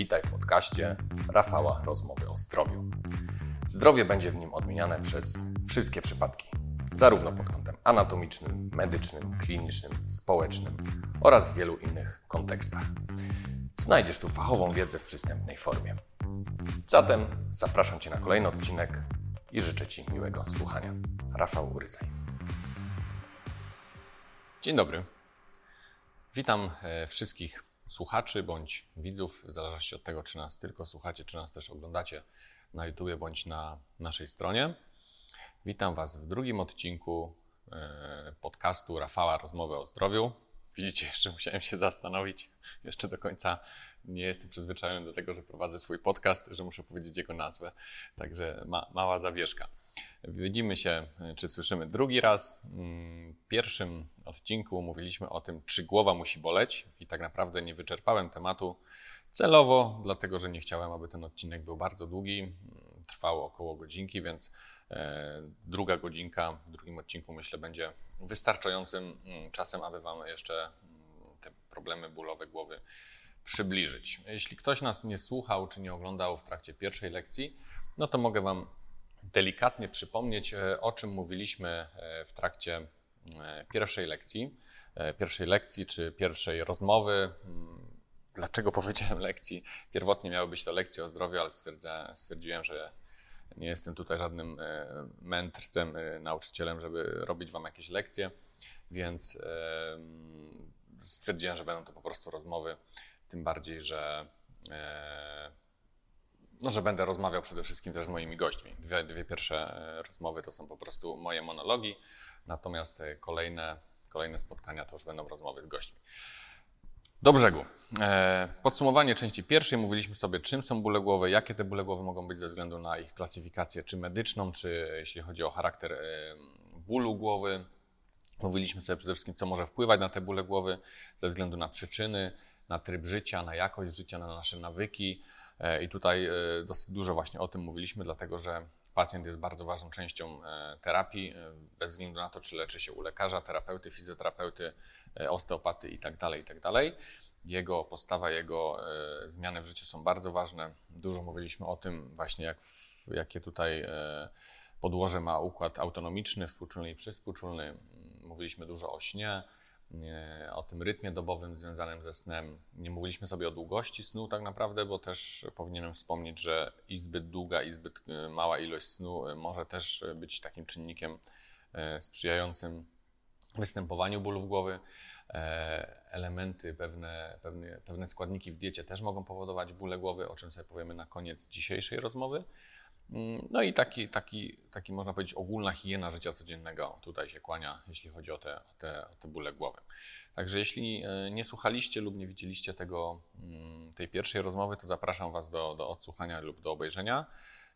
Witaj w podcaście Rafała Rozmowy o Zdrowiu. Zdrowie będzie w nim odmieniane przez wszystkie przypadki, zarówno pod kątem anatomicznym, medycznym, klinicznym, społecznym oraz w wielu innych kontekstach. Znajdziesz tu fachową wiedzę w przystępnej formie. Zatem zapraszam Cię na kolejny odcinek i życzę Ci miłego słuchania. Rafał Uryzaj. Dzień dobry. Witam e, wszystkich słuchaczy bądź widzów, w zależności od tego, czy nas tylko słuchacie, czy nas też oglądacie na YouTube bądź na naszej stronie. Witam Was w drugim odcinku e, podcastu Rafała Rozmowy o Zdrowiu. Widzicie, jeszcze musiałem się zastanowić. Jeszcze do końca nie jestem przyzwyczajony do tego, że prowadzę swój podcast, że muszę powiedzieć jego nazwę. Także ma, mała zawieszka. Widzimy się, czy słyszymy drugi raz. Mm, w pierwszym odcinku mówiliśmy o tym, czy głowa musi boleć, i tak naprawdę nie wyczerpałem tematu celowo, dlatego że nie chciałem, aby ten odcinek był bardzo długi. Trwało około godzinki, więc e, druga godzinka w drugim odcinku myślę będzie wystarczającym mm, czasem, aby Wam jeszcze mm, te problemy bólowe głowy przybliżyć. Jeśli ktoś nas nie słuchał czy nie oglądał w trakcie pierwszej lekcji, no to mogę Wam delikatnie przypomnieć, e, o czym mówiliśmy e, w trakcie e, pierwszej lekcji, pierwszej lekcji czy pierwszej rozmowy. Mm, dlaczego powiedziałem lekcji? Pierwotnie miały być to lekcje o zdrowiu, ale stwierdziłem, że nie jestem tutaj żadnym mędrcem, nauczycielem, żeby robić Wam jakieś lekcje, więc stwierdziłem, że będą to po prostu rozmowy, tym bardziej, że no, że będę rozmawiał przede wszystkim też z moimi gośćmi. Dwie, dwie pierwsze e, rozmowy to są po prostu moje monologi, natomiast e, kolejne, kolejne spotkania to już będą rozmowy z gośćmi. Do brzegu. E, podsumowanie części pierwszej. Mówiliśmy sobie, czym są bóle głowy, jakie te bóle głowy mogą być ze względu na ich klasyfikację, czy medyczną, czy jeśli chodzi o charakter bólu głowy. Mówiliśmy sobie przede wszystkim, co może wpływać na te bóle głowy ze względu na przyczyny, na tryb życia, na jakość życia, na nasze nawyki. E, I tutaj e, dosyć dużo właśnie o tym mówiliśmy, dlatego że pacjent jest bardzo ważną częścią e, terapii, bez względu na to, czy leczy się u lekarza, terapeuty, fizjoterapeuty, osteopaty itd., tak itd. Tak jego postawa, jego zmiany w życiu są bardzo ważne. Dużo mówiliśmy o tym właśnie, jak, jakie tutaj podłoże ma układ autonomiczny, współczulny i przyspółczulny. Mówiliśmy dużo o śnie, o tym rytmie dobowym związanym ze snem. Nie mówiliśmy sobie o długości snu tak naprawdę, bo też powinienem wspomnieć, że i zbyt długa, i zbyt e, mała ilość snu e, może też być takim czynnikiem e, sprzyjającym występowaniu bólów głowy. Elementy, pewne, pewne, pewne składniki w diecie też mogą powodować bóle głowy, o czym sobie powiemy na koniec dzisiejszej rozmowy. No i taki, taki, taki można powiedzieć ogólna higiena życia codziennego tutaj się kłania, jeśli chodzi o te, te, te bóle głowy. Także jeśli e, nie słuchaliście lub nie widzieliście tego, mm, tej pierwszej rozmowy, to zapraszam Was do, do odsłuchania lub do obejrzenia.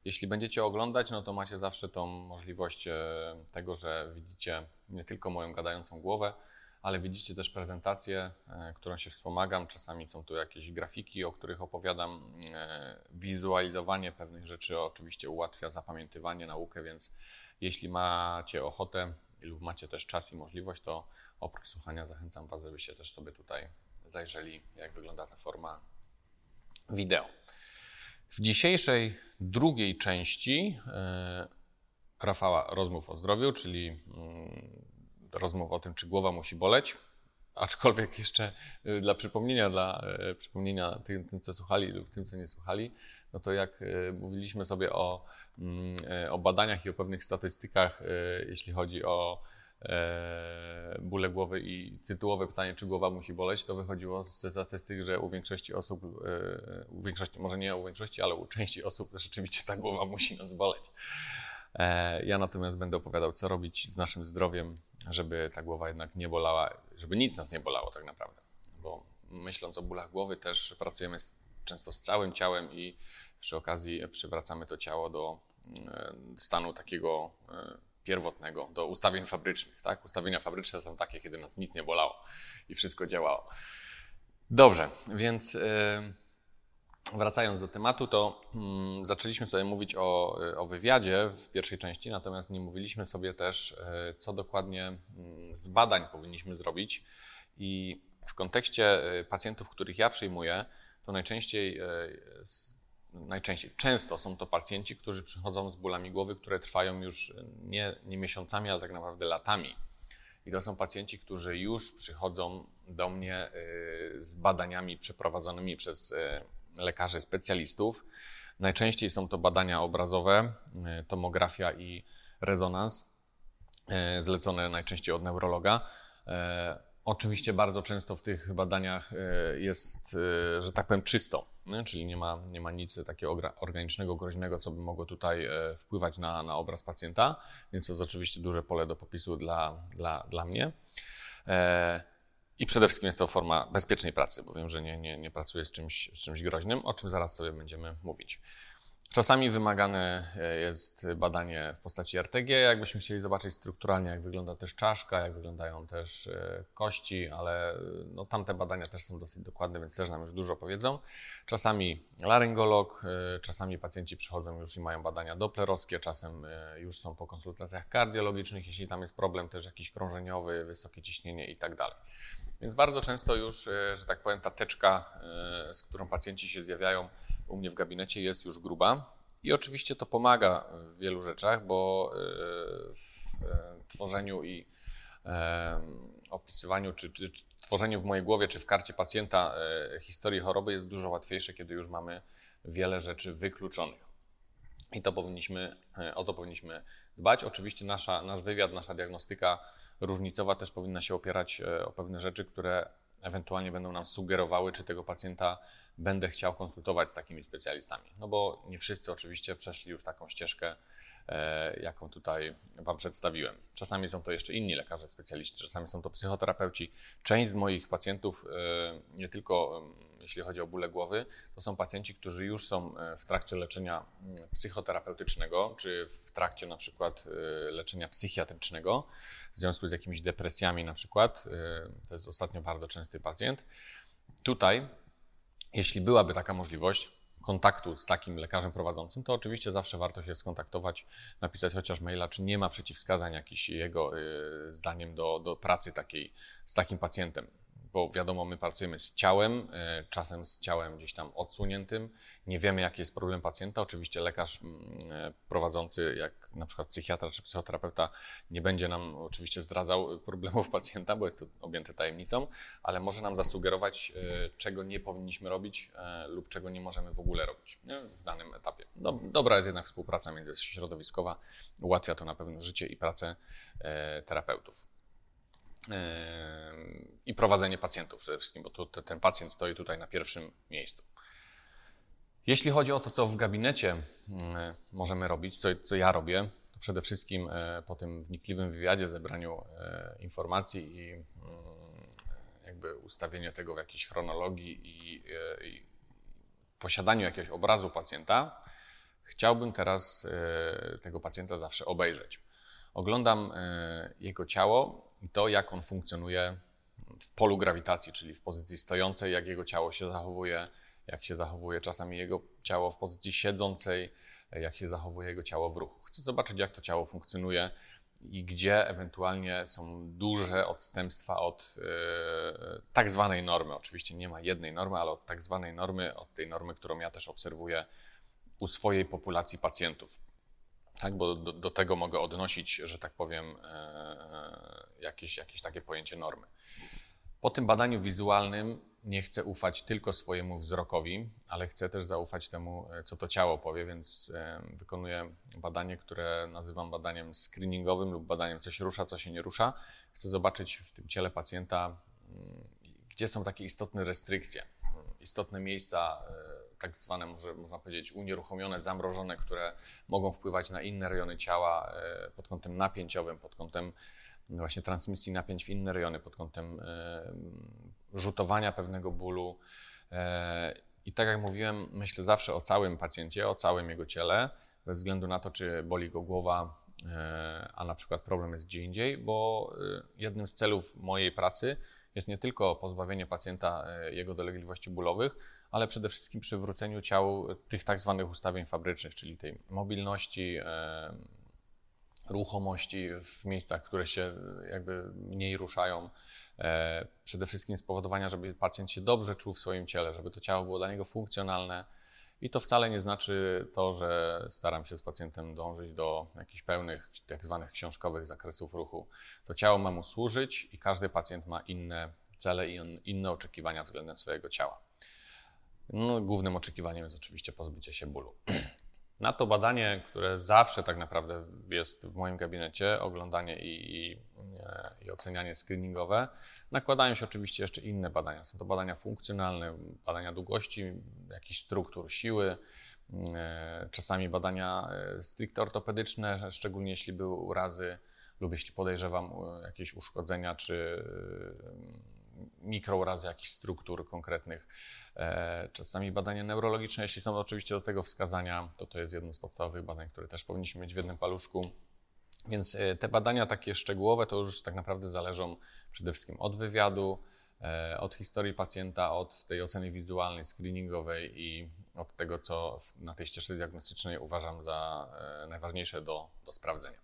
Jeśli będziecie oglądać, no to macie zawsze tą możliwość e, tego, że widzicie nie tylko moją gadającą głowę, ale widzicie też prezentację, e, którą się wspomagam. Czasami są tu jakieś grafiki, o których opowiadam. E, wizualizowanie pewnych rzeczy oczywiście ułatwia zapamiętywanie, naukę, więc jeśli macie ochotę lub macie też czas i możliwość, to oprócz słuchania zachęcam Was, żebyście też sobie tutaj zajrzeli, jak wygląda ta forma wideo. W dzisiejszej drugiej części e, Rafała Rozmów o Zdrowiu, czyli rozmów o tym, czy głowa musi boleć. Aczkolwiek jeszcze y, dla przypomnienia, dla y, przypomnienia tym, tym, co słuchali lub tym, co nie słuchali, no to jak y, mówiliśmy sobie o, mm, o badaniach i o pewnych statystykach, jeśli chodzi o e, bóle głowy i tytułowe pytanie, czy głowa musi boleć, to wychodziło ze statystyk, że u większości osób, u większości, może nie u większości, ale u części osób rzeczywiście ta głowa musi nas boleć. E, ja natomiast będę opowiadał, co robić z naszym zdrowiem, żeby ta głowa jednak nie bolała, żeby nic nas nie bolało tak naprawdę. Bo myśląc o bólach głowy też pracujemy z, często z całym ciałem i przy okazji przywracamy to ciało do e, stanu takiego e, pierwotnego, do ustawień fabrycznych. Tak? Ustawienia fabryczne są takie, kiedy nas nic nie bolało i wszystko działało. Dobrze, więc... Yy, wracając do tematu, to mm, zaczęliśmy sobie mówić o, y, o wywiadzie w pierwszej części, natomiast nie mówiliśmy sobie też, y, co dokładnie mm, z badań powinniśmy zrobić. I w kontekście pacjentów, których ja przyjmuję, to najczęściej, najczęściej, często są to pacjenci, którzy przychodzą z bólami głowy, które trwają już nie, nie miesiącami, ale tak naprawdę latami. I to są pacjenci, którzy już przychodzą do mnie z badaniami przeprowadzonymi przez lekarzy specjalistów. Najczęściej są to badania obrazowe, tomografia i rezonans, zlecone najczęściej od neurologa. Oczywiście bardzo często w tych badaniach e, jest, e, że tak powiem, czysto, czyli nie ma, nie ma nic takiego organicznego, groźnego, co by mogło tutaj e, wpływać na, na obraz pacjenta, więc to jest oczywiście duże pole do popisu dla, dla, dla mnie. I przede wszystkim jest to forma bezpiecznej pracy, bo wiem, że nie, nie, nie pracuję z czymś, z czymś groźnym, o czym zaraz sobie będziemy mówić. Czasami wymagane e, jest badanie w postaci RTG, jakbyśmy chcieli zobaczyć strukturalnie, jak wygląda też czaszka, jak wyglądają też e, kości, ale no, tamte badania też są dosyć dokładne, więc też nam już dużo powiedzą. Czasami laryngolog, e, czasami pacjenci przychodzą już i mają badania doplerowskie, czasem już są po konsultacjach kardiologicznych, jeśli tam jest problem też jakiś krążeniowy, wysokie ciśnienie i tak dalej. Więc bardzo często już, e, że tak powiem, ta teczka, e, z którą pacjenci się zjawiają u mnie w gabinecie, jest już gruba. I oczywiście to pomaga w wielu rzeczach, bo e, w tworzeniu i opisywaniu, czy, czy, czy tworzeniu w mojej głowie, czy w karcie pacjenta historii choroby jest dużo łatwiejsze, kiedy już mamy wiele rzeczy wykluczonych. I to powinniśmy, o to powinniśmy dbać. Oczywiście nasza, nasz wywiad, nasza diagnostyka różnicowa też powinna się opierać e, o pewne rzeczy, które ewentualnie będą nam sugerowały, czy tego pacjenta będę chciał konsultować z takimi specjalistami. No bo nie wszyscy oczywiście przeszli już taką ścieżkę, e, jaką tutaj Wam przedstawiłem. Czasami są to jeszcze inni lekarze specjaliści, czasami są to psychoterapeuci. Część z moich pacjentów, e, nie tylko jeśli chodzi o bóle głowy, to są pacjenci, którzy już są e, w trakcie leczenia mm, psychoterapeutycznego, czy w trakcie na przykład e, leczenia psychiatrycznego, w związku z jakimiś depresjami na przykład. E, to jest ostatnio bardzo częsty pacjent. Tutaj, jeśli byłaby taka możliwość, kontaktu z takim lekarzem prowadzącym, to oczywiście zawsze warto się skontaktować, napisać chociaż maila, czy nie ma przeciwwskazań jakichś jego zdaniem do, do pracy takiej z takim pacjentem bo wiadomo, my pracujemy z ciałem, e, czasem z ciałem gdzieś tam odsuniętym. Nie wiemy, jaki jest problem pacjenta. Oczywiście lekarz mm, e, prowadzący, jak na przykład psychiatra czy psychoterapeuta, nie będzie nam oczywiście zdradzał problemów pacjenta, bo jest to objęte tajemnicą, ale może nam zasugerować, e, czego nie powinniśmy robić lub czego nie możemy w ogóle robić w danym etapie. No, dobra jest jednak współpraca międzyśrodowiskowa, ułatwia to na pewno życie i pracę terapeutów i prowadzenie pacjentów przede wszystkim, bo tu, ten pacjent stoi tutaj na pierwszym miejscu. Jeśli chodzi o to, co w gabinecie możemy robić, co, co ja robię, to przede wszystkim e, po tym wnikliwym wywiadzie, zebraniu informacji i jakby ustawieniu tego w jakiejś chronologii i, i posiadaniu jakiegoś obrazu pacjenta, chciałbym teraz tego pacjenta zawsze obejrzeć. Oglądam jego ciało i to, jak on funkcjonuje w polu grawitacji, czyli w pozycji stojącej, jak jego ciało się zachowuje, jak się zachowuje czasami jego ciało w pozycji siedzącej, jak się zachowuje jego ciało w ruchu. Chcę zobaczyć, jak to ciało funkcjonuje i gdzie ewentualnie są duże odstępstwa od yy, tak zwanej normy. Oczywiście nie ma jednej normy, ale od tak zwanej normy, od tej normy, którą ja też obserwuję u swojej populacji pacjentów tak? bo do, do, tego mogę odnosić, że tak powiem, e, jakieś, jakieś takie pojęcie normy. Po tym badaniu wizualnym nie chcę ufać tylko swojemu wzrokowi, ale chcę też zaufać temu, e, co to ciało powie, więc wykonuję badanie, które nazywam badaniem screeningowym lub badaniem, co się rusza, co się nie rusza. Chcę zobaczyć w tym ciele pacjenta, mm, gdzie są takie istotne restrykcje, istotne miejsca e, tak zwane, może, można powiedzieć, unieruchomione, zamrożone, które mogą wpływać na inne rejony ciała e, pod kątem napięciowym, pod kątem właśnie transmisji napięć w inne rejony, pod kątem e, rzutowania pewnego bólu. E, I tak jak mówiłem, myślę zawsze o całym pacjencie, o całym jego ciele, bez względu na to, czy boli go głowa, a na przykład problem jest gdzie indziej, bo jednym z celów mojej pracy jest nie tylko pozbawienie pacjenta jego dolegliwości bólowych, ale przede wszystkim przywróceniu ciału tych tak zwanych ustawień fabrycznych, czyli tej mobilności, ruchomości w miejscach, które się jakby mniej ruszają. E, przede wszystkim spowodowania, żeby pacjent się dobrze czuł w swoim ciele, żeby to ciało było dla niego funkcjonalne. I to wcale nie znaczy to, że staram się z pacjentem dążyć do jakichś pełnych, tak zwanych książkowych zakresów ruchu. To ciało ma mu służyć i każdy pacjent ma inne cele i inne oczekiwania względem swojego ciała. No, głównym oczekiwaniem jest oczywiście pozbycie się bólu. Na to badanie, które zawsze tak naprawdę jest w moim gabinecie, oglądanie i, i, i, ocenianie screeningowe, nakładają się oczywiście jeszcze inne badania. Są to badania funkcjonalne, badania długości, jakichś struktur siły, e, czasami badania e, stricte ortopedyczne, szczególnie jeśli były urazy lub jeśli podejrzewam e, jakieś uszkodzenia czy mikrourazy jakichś struktur konkretnych. E, czasami badania neurologiczne, jeśli są oczywiście do tego wskazania, to to jest jedno z podstawowych badań, które też powinniśmy mieć w jednym paluszku. Więc e, te badania takie szczegółowe to już tak naprawdę zależą przede wszystkim od wywiadu, e, od historii pacjenta, od tej oceny wizualnej, screeningowej i od tego, co na tej ścieżce diagnostycznej uważam za najważniejsze do, do sprawdzenia.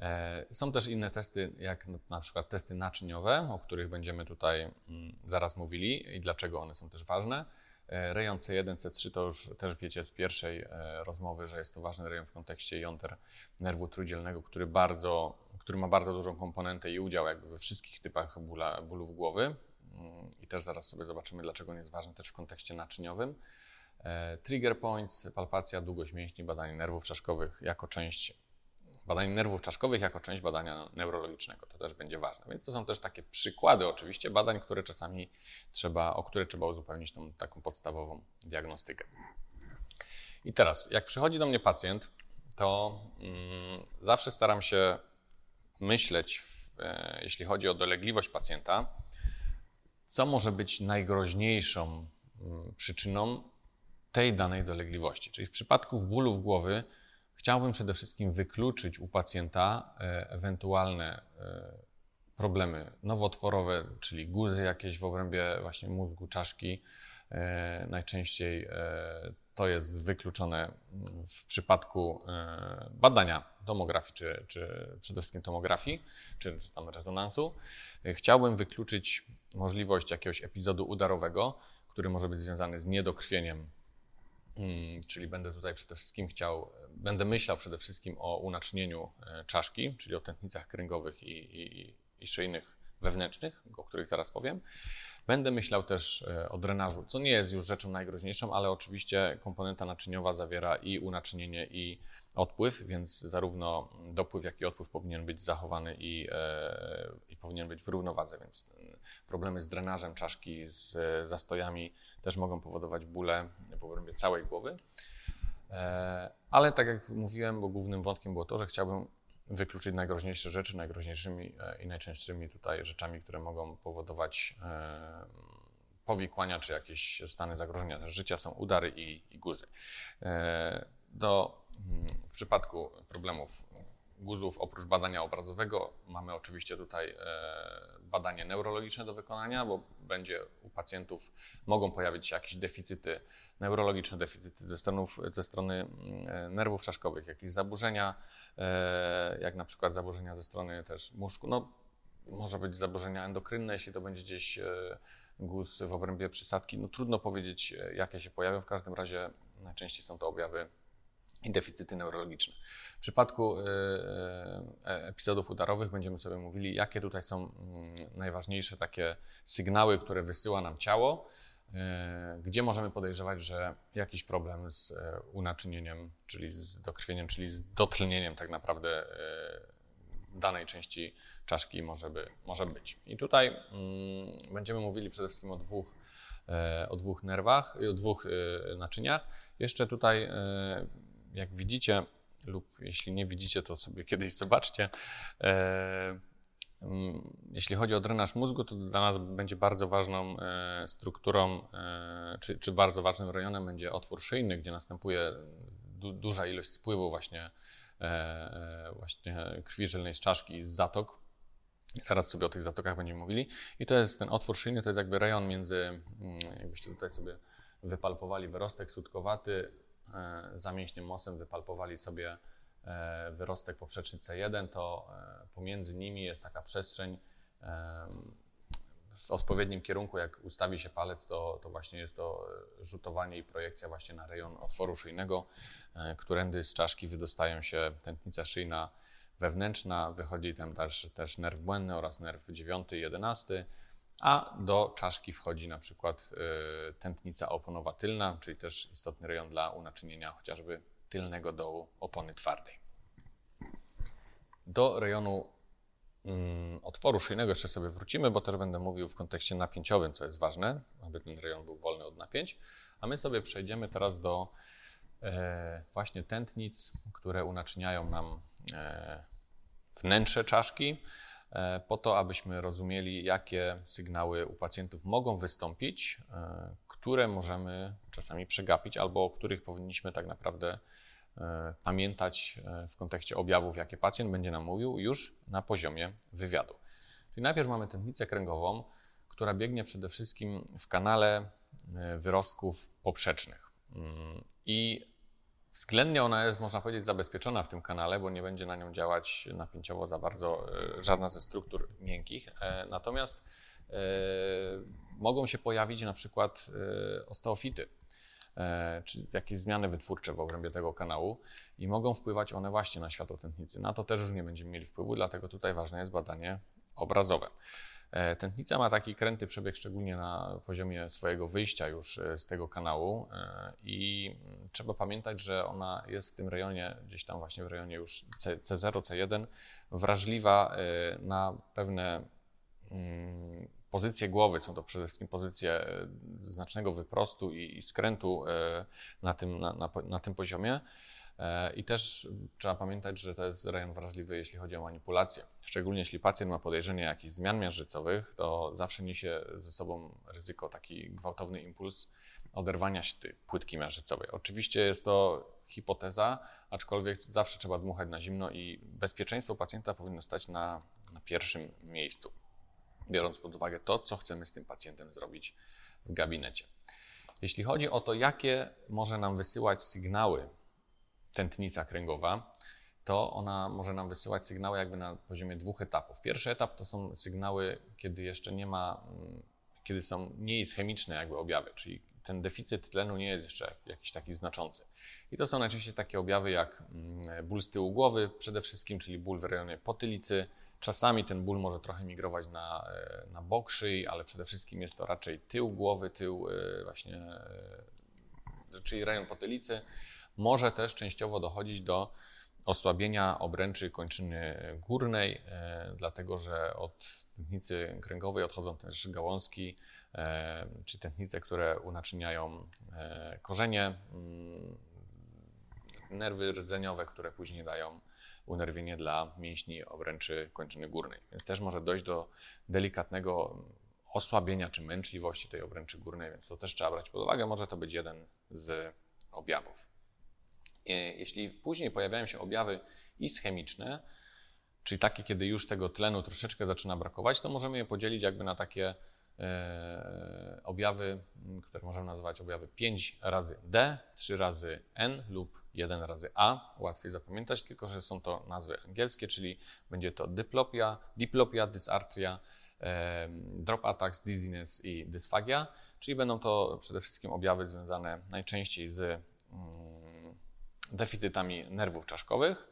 E, są też inne testy, jak na przykład testy naczyniowe, o których będziemy tutaj mm, zaraz mówili i dlaczego one są też ważne. E, rejon C1, C3 to już też wiecie z pierwszej e, rozmowy, że jest to ważny rejon w kontekście jąter nerwu trójdzielnego, który, bardzo, który ma bardzo dużą komponentę i udział jakby we wszystkich typach bóla, bólów głowy. Mm, I też zaraz sobie zobaczymy, dlaczego on jest ważny też w kontekście naczyniowym. Trigger points, palpacja, długość mięśni, badanie nerwów czaszkowych jako część badań nerwów czaszkowych jako część badania neurologicznego. To też będzie ważne. Więc to są też takie przykłady oczywiście badań, które czasami trzeba, o które trzeba uzupełnić tą taką podstawową diagnostykę. I teraz, jak przychodzi do mnie pacjent, to mm, zawsze staram się myśleć, w, e, jeśli chodzi o dolegliwość pacjenta, co może być najgroźniejszą mm, przyczyną tej danej dolegliwości. Czyli w przypadku bólów głowy Chciałbym przede wszystkim wykluczyć u pacjenta e, ewentualne e, problemy nowotworowe, czyli guzy jakieś w obrębie właśnie mózgu, czaszki. E, najczęściej to jest wykluczone w przypadku badania tomografii, czy, czy przede wszystkim tomografii, czy, czy tam rezonansu. Chciałbym wykluczyć możliwość jakiegoś epizodu udarowego, który może być związany z niedokrwieniem czyli będę tutaj przede wszystkim chciał, będę myślał przede wszystkim o unacznieniu e, czaszki, czyli o tętnicach kręgowych i, i, i szyjnych wewnętrznych, o których zaraz powiem. Będę myślał też e, o drenażu, co nie jest już rzeczą najgroźniejszą, ale oczywiście komponenta naczyniowa zawiera i unaczynienie, i odpływ, więc zarówno dopływ, jak i odpływ powinien być zachowany i, e, i powinien być w równowadze, więc problemy z drenażem czaszki, z zastojami też mogą powodować bóle w obrębie całej głowy. E, ale tak jak mówiłem, bo głównym wątkiem było to, że chciałbym wykluczyć najgroźniejsze rzeczy, najgroźniejszymi e, i najczęstszymi tutaj rzeczami, które mogą powodować e, powikłania czy jakieś stany zagrożenia życia są udary i, i guzy. Do, mm, w przypadku problemów guzów oprócz badania obrazowego mamy oczywiście tutaj badanie neurologiczne do wykonania, bo będzie u pacjentów mogą pojawić się jakieś deficyty, neurologiczne deficyty ze, stronów, ze strony mm, nerwów czaszkowych, jakieś zaburzenia, e, jak na przykład zaburzenia ze strony też mózgu. No, może być zaburzenia endokrynne, jeśli to będzie gdzieś e, guz w obrębie przysadki. No, trudno powiedzieć, e, jakie się pojawią. W każdym razie najczęściej są to objawy i deficyty neurologiczne. W przypadku y, y, e, epizodów udarowych będziemy sobie mówili, jakie tutaj są mm, najważniejsze takie sygnały, które wysyła nam ciało, y, gdzie możemy podejrzewać, że jakiś problem z e, unaczynieniem, czyli z dokrwieniem, czyli z dotlenieniem tak naprawdę danej części czaszki może, by, może być. I tutaj mm, będziemy mówili przede wszystkim o dwóch, e, o dwóch nerwach, o dwóch naczyniach. Jeszcze tutaj jak widzicie, lub jeśli nie widzicie, to sobie kiedyś zobaczcie. E, mm, jeśli chodzi o drenaż mózgu, to dla nas będzie bardzo ważną e, strukturą, e, czy, czy bardzo ważnym rejonem będzie otwór szyjny, gdzie następuje du, duża ilość spływu właśnie, właśnie krwi żylnej z czaszki i z zatok. Zaraz sobie o tych zatokach będziemy mówili. I to jest ten otwór szyjny, to jest jakby rejon między, mm, jakbyście tutaj sobie wypalpowali wyrostek sutkowaty, za mięśniem wypalpowali sobie e, wyrostek poprzeczny C1, to e, pomiędzy nimi jest taka przestrzeń w odpowiednim kierunku, jak ustawi się palec, to, to właśnie jest to rzutowanie i projekcja właśnie na rejon otworu szyjnego, którędy z czaszki wydostają się tętnica szyjna wewnętrzna, wychodzi tam też, też nerw błędny oraz nerw 9 i 11, a do czaszki wchodzi na przykład y, tętnica oponowa tylna, czyli też istotny rejon dla unaczynienia chociażby tylnego dołu opony twardej. Do rejonu mm, otworu szyjnego jeszcze sobie wrócimy, bo też będę mówił w kontekście napięciowym, co jest ważne, aby ten rejon był wolny od napięć. A my sobie przejdziemy teraz do e, właśnie tętnic, które unaczyniają nam e, wnętrze czaszki, e, po to, abyśmy rozumieli, jakie sygnały u pacjentów mogą wystąpić, e, które możemy czasami przegapić, albo o których powinniśmy tak naprawdę e, pamiętać w kontekście objawów, jakie pacjent będzie nam mówił już na poziomie wywiadu. Czyli najpierw mamy tętnicę kręgową, która biegnie przede wszystkim w kanale wyrostków poprzecznych. Mm, I Względnie ona jest, można powiedzieć, zabezpieczona w tym kanale, bo nie będzie na nią działać napięciowo za bardzo e, żadna ze struktur miękkich. E, natomiast e, mogą się pojawić na przykład osteofity, czy jakieś zmiany wytwórcze w obrębie tego kanału i mogą wpływać one właśnie na światło tętnicy. Na to też już nie będziemy mieli wpływu, dlatego tutaj ważne jest badanie obrazowe. E, tętnica ma taki kręty przebieg, szczególnie na poziomie swojego wyjścia już e, z tego kanału e, i mm, trzeba pamiętać, że ona jest w tym rejonie, gdzieś tam właśnie w rejonie już C0, C1, wrażliwa na pewne mm, pozycje głowy, są to przede wszystkim pozycje znacznego wyprostu i, skrętu na tym, na, na, na tym poziomie. I też trzeba pamiętać, że to jest rejon wrażliwy, jeśli chodzi o manipulację. Szczególnie jeśli pacjent ma podejrzenie jakichś zmian miażdżycowych, to zawsze niesie ze sobą ryzyko, taki gwałtowny impuls oderwania się tej płytki miażdżycowej. Oczywiście jest to hipoteza, aczkolwiek zawsze trzeba dmuchać na zimno i bezpieczeństwo pacjenta powinno stać na, na pierwszym miejscu, biorąc pod uwagę to, co chcemy z tym pacjentem zrobić w gabinecie. Jeśli chodzi o to, jakie może nam wysyłać sygnały tętnica kręgowa, to ona może nam wysyłać sygnały jakby na poziomie dwóch etapów. Pierwszy etap to są sygnały, kiedy jeszcze nie ma, mm, kiedy są nieischemiczne jakby objawy, czyli ten deficyt tlenu nie jest jeszcze jakiś taki znaczący. I to są najczęściej takie objawy jak mm, ból z tyłu głowy przede wszystkim, czyli ból w rejonie potylicy. Czasami ten ból może trochę migrować na, e, na bok szyi, ale przede wszystkim jest to raczej tył głowy, tył e, właśnie, e, czyli rejon potylicy. Może też częściowo dochodzić do osłabienia obręczy kończyny górnej, e, dlatego że od tętnicy kręgowej odchodzą też gałązki, e, czy tętnice, które unaczyniają e, korzenie, mm, nerwy rdzeniowe, które później dają unerwienie dla mięśni obręczy kończyny górnej. Więc też może dojść do delikatnego osłabienia czy męczliwości tej obręczy górnej, więc to też trzeba brać pod uwagę. Może to być jeden z objawów. E, jeśli później pojawiają się objawy ischemiczne, czyli takie, kiedy już tego tlenu troszeczkę zaczyna brakować, to możemy je podzielić jakby na takie e, objawy, które możemy nazywać objawy 5 razy D, 3 razy N lub 1 razy A. Łatwiej zapamiętać, tylko że są to nazwy angielskie, czyli będzie to diplopia, diplopia, dysartria, e, drop attacks, dizziness i dysfagia, czyli będą to przede wszystkim objawy związane najczęściej z deficytami nerwów czaszkowych.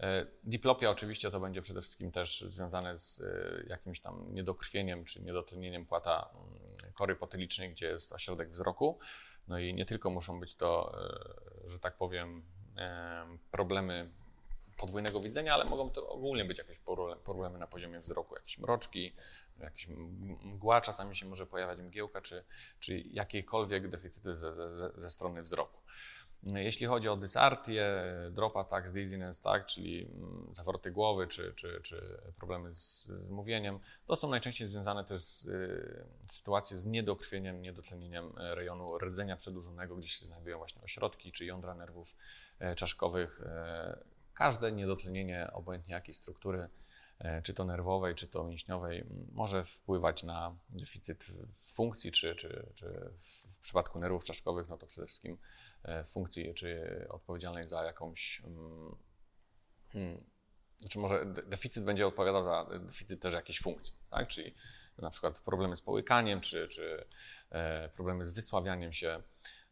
E, diplopia oczywiście to będzie przede wszystkim też związane z e, jakimś tam niedokrwieniem czy niedotlenieniem płata mm, kory potylicznej, gdzie jest ośrodek wzroku. No i nie tylko muszą być to, e, że tak powiem, problemy podwójnego widzenia, ale mogą to ogólnie być jakieś problemy na poziomie wzroku, jakieś mroczki, jakieś mgła, czasami się może pojawiać mgiełka, czy, czy jakiekolwiek deficyty ze, ze, ze strony wzroku. Jeśli chodzi o dysartię, drop attacks, dizziness, tak, czyli mm, zawroty głowy czy, czy, czy problemy z, z mówieniem, to są najczęściej związane też z y, sytuacje z niedokrwieniem, niedotlenieniem e, rejonu rdzenia przedłużonego, gdzie się znajdują właśnie ośrodki czy jądra nerwów e, czaszkowych. E, każde niedotlenienie obojętnie jakiej struktury, czy to nerwowej, czy to mięśniowej, może wpływać na deficyt funkcji, czy, czy, czy w przypadku nerwów czaszkowych, no to przede wszystkim E, funkcji, czy odpowiedzialnej za jakąś mm, hmm, znaczy może deficyt będzie odpowiadał za deficyt też jakiejś funkcji, tak? Czyli na przykład problemy z połykaniem, czy, czy e, problemy z wysławianiem się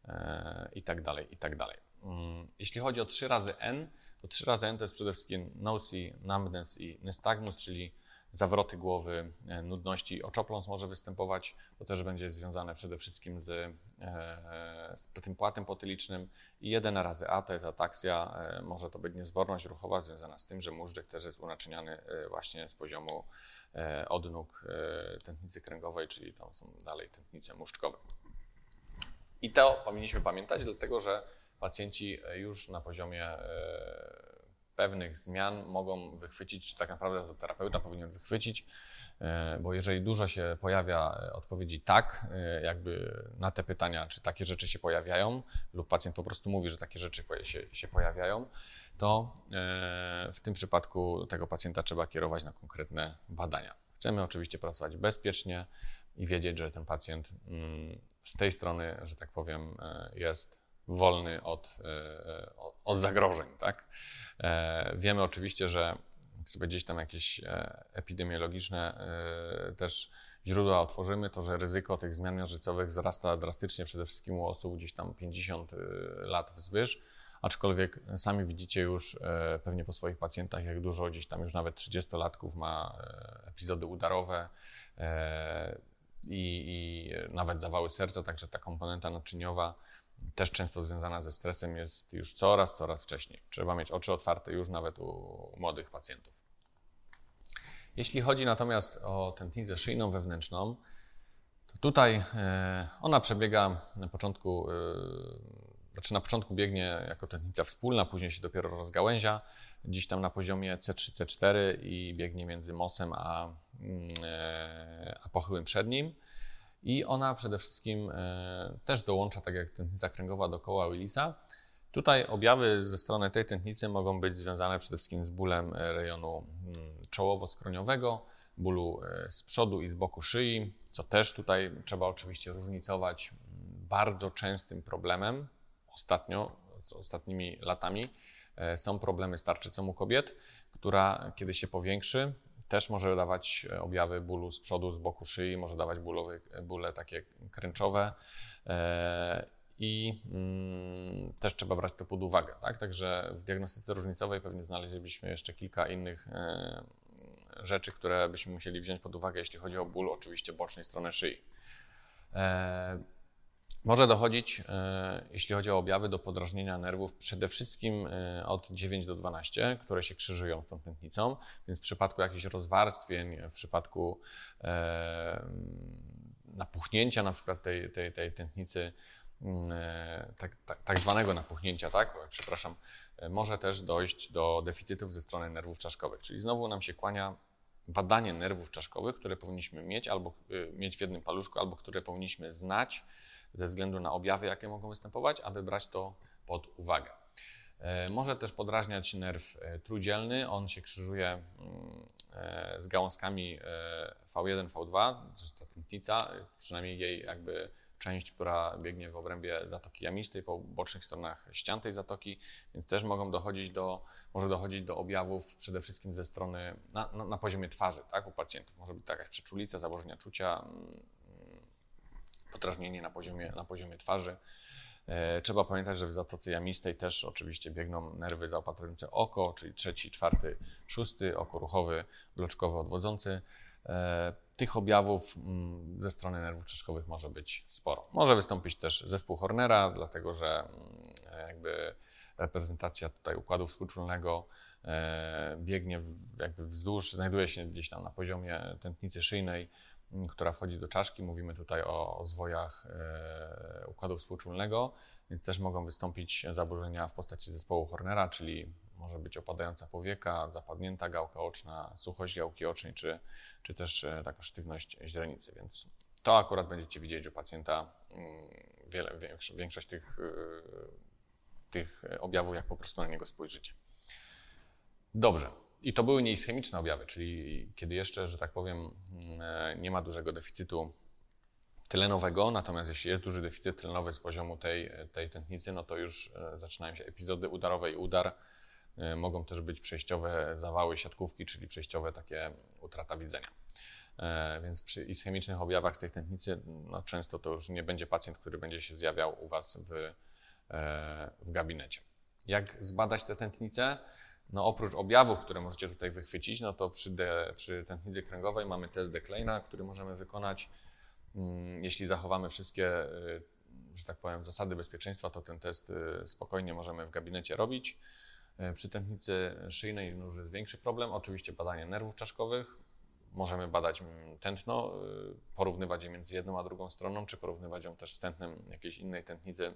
e, i tak dalej, i tak dalej. Mm, jeśli chodzi o 3 razy N, to 3 razy N to jest przede wszystkim nausea, numbness i nystagmus, czyli zawroty głowy, e, nudności, oczopląs może występować. To też będzie związane przede wszystkim z, e, z tym płatem potylicznym. I jeden razy A to jest ataksja, e, może to być niezborność ruchowa związana z tym, że móżdżek też jest unaczyniany właśnie z poziomu odnóg tętnicy kręgowej, czyli to są dalej tętnice muszczkowe. I to powinniśmy pamiętać, dlatego że pacjenci już na poziomie pewnych zmian mogą wychwycić, czy tak naprawdę to terapeuta powinien wychwycić, e, bo jeżeli dużo się pojawia e, odpowiedzi tak, e, jakby na te pytania, czy takie rzeczy się pojawiają, lub pacjent po prostu mówi, że takie rzeczy się, się pojawiają, to w tym przypadku tego pacjenta trzeba kierować na konkretne badania. Chcemy oczywiście pracować bezpiecznie i wiedzieć, że ten pacjent mm, z tej strony, że tak powiem, jest wolny od, od zagrożeń, tak? E, wiemy oczywiście, że sobie gdzieś tam jakieś e, epidemiologiczne e, też źródła otworzymy, to że ryzyko tych zmian miażdżycowych wzrasta drastycznie przede wszystkim u osób gdzieś tam 50 lat wzwyż, aczkolwiek sami widzicie już pewnie po swoich pacjentach, jak dużo gdzieś tam już nawet 30-latków ma epizody udarowe i, i nawet zawały serca, także ta komponenta naczyniowa też często związana ze stresem jest już coraz, coraz wcześniej. Trzeba mieć oczy otwarte już nawet u młodych pacjentów. Jeśli chodzi natomiast o tętnicę szyjną wewnętrzną, to tutaj e, ona przebiega na początku, e, znaczy na początku biegnie jako tętnica wspólna, później się dopiero rozgałęzia, gdzieś tam na poziomie C3, C4 i biegnie między mosem a, mm, e, a przednim. I ona przede wszystkim e, też dołącza, tak jak tętnica kręgowa do koła Willisa. Tutaj objawy ze strony tej tętnicy mogą być związane przede wszystkim z bólem e, rejonu mm, czołowo-skroniowego, bólu e, z przodu i z boku szyi, co też tutaj trzeba oczywiście różnicować. Bardzo częstym problemem ostatnio, z ostatnimi latami, są problemy z tarczycą u kobiet, która kiedy się powiększy, też może dawać e, objawy bólu z przodu, z boku szyi, może dawać bóle takie kręczowe e, i mm, też trzeba brać to pod uwagę. Tak? Także w diagnostyce różnicowej pewnie znaleźlibyśmy jeszcze kilka innych e, rzeczy, które byśmy musieli wziąć pod uwagę, jeśli chodzi o ból oczywiście bocznej strony szyi. Może dochodzić, e, jeśli chodzi o objawy, do podrażnienia nerwów przede wszystkim e, od 9 do 12, które się krzyżują z tą tętnicą, więc w przypadku jakichś rozwarstwień, w przypadku e, napuchnięcia na przykład tej, tej, tej tętnicy, mm, tak, tak, tak, zwanego napuchnięcia, tak, przepraszam, może też dojść do deficytów ze strony nerwów czaszkowych, czyli znowu nam się kłania badanie nerwów czaszkowych, które powinniśmy mieć albo mieć w jednym paluszku, albo które powinniśmy znać, ze względu na objawy, jakie mogą występować, aby brać to pod uwagę. E, może też podrażniać nerw e, trójdzielny, on się krzyżuje mm, e, z gałązkami V1, V2, to jest ta tętnica, przynajmniej jej jakby część, która biegnie w obrębie zatoki jamistej po bocznych stronach ścian tej zatoki, więc też mogą dochodzić do, może dochodzić do objawów przede wszystkim ze strony, na, na, na poziomie twarzy, tak, u pacjentów. Może być to jakaś przeczulica, zaburzenia czucia, mm, podrażnienie na poziomie, na poziomie twarzy. E, trzeba pamiętać, że w zatoce jamistej też oczywiście biegną nerwy zaopatrujące oko, czyli trzeci, czwarty, szósty, oko ruchowy, bloczkowy, odwodzący. E, tych objawów mm, ze strony nerwów czaszkowych może być sporo. Może wystąpić też zespół Hornera, dlatego że mm, jakby reprezentacja tutaj układu współczulnego e, biegnie jakby wzdłuż, znajduje się gdzieś tam na poziomie tętnicy szyjnej, która wchodzi do czaszki. Mówimy tutaj o, zwojach e, układu współczulnego, więc też mogą wystąpić zaburzenia w postaci zespołu Hornera, czyli może być opadająca powieka, zapadnięta gałka oczna, suchość gałki ocznej, czy, czy też e, taka sztywność źrenicy. Więc to akurat będziecie widzieć u pacjenta mm, wiele, większość, większość tych, e, tych objawów, jak po prostu na niego spojrzycie. Dobrze. I to były nieischemiczne objawy, czyli kiedy jeszcze, że tak powiem, mm, nie ma dużego deficytu tlenowego, natomiast jeśli jest duży deficyt tlenowy z poziomu tej, tej tętnicy, no to już e, zaczynają się epizody udarowe i udar, mogą też być przejściowe zawały siatkówki, czyli przejściowe takie utrata widzenia. Więc przy ischemicznych objawach z tej tętnicy no często to już nie będzie pacjent, który będzie się zjawiał u Was w, w gabinecie. Jak zbadać tę tętnicę? No oprócz objawów, które możecie tutaj wychwycić, no to przy, de, przy tętnicy kręgowej mamy test Declaine'a, który możemy wykonać. Mm, jeśli zachowamy wszystkie, y, że tak powiem, zasady bezpieczeństwa, to ten test y, spokojnie możemy w gabinecie robić. Y, przy tętnicy szyjnej już jest większy problem. Oczywiście badanie nerwów czaszkowych. Możemy badać mm, tętno, porównywać je między jedną a drugą stroną, czy porównywać ją też z tętnem jakiejś innej tętnicy,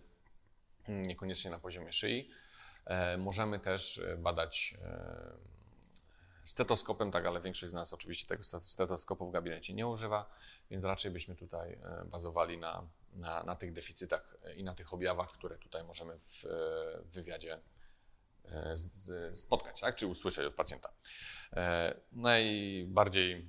mm, niekoniecznie na poziomie szyi. E, możemy też e, badać e, stetoskopem, tak, ale większość z nas oczywiście tego stetoskopu w gabinecie nie używa, więc raczej byśmy tutaj bazowali na, na, na tych deficytach i na tych objawach, które tutaj możemy w, w wywiadzie spotkać, tak? czy usłyszeć od pacjenta. E, najbardziej mm,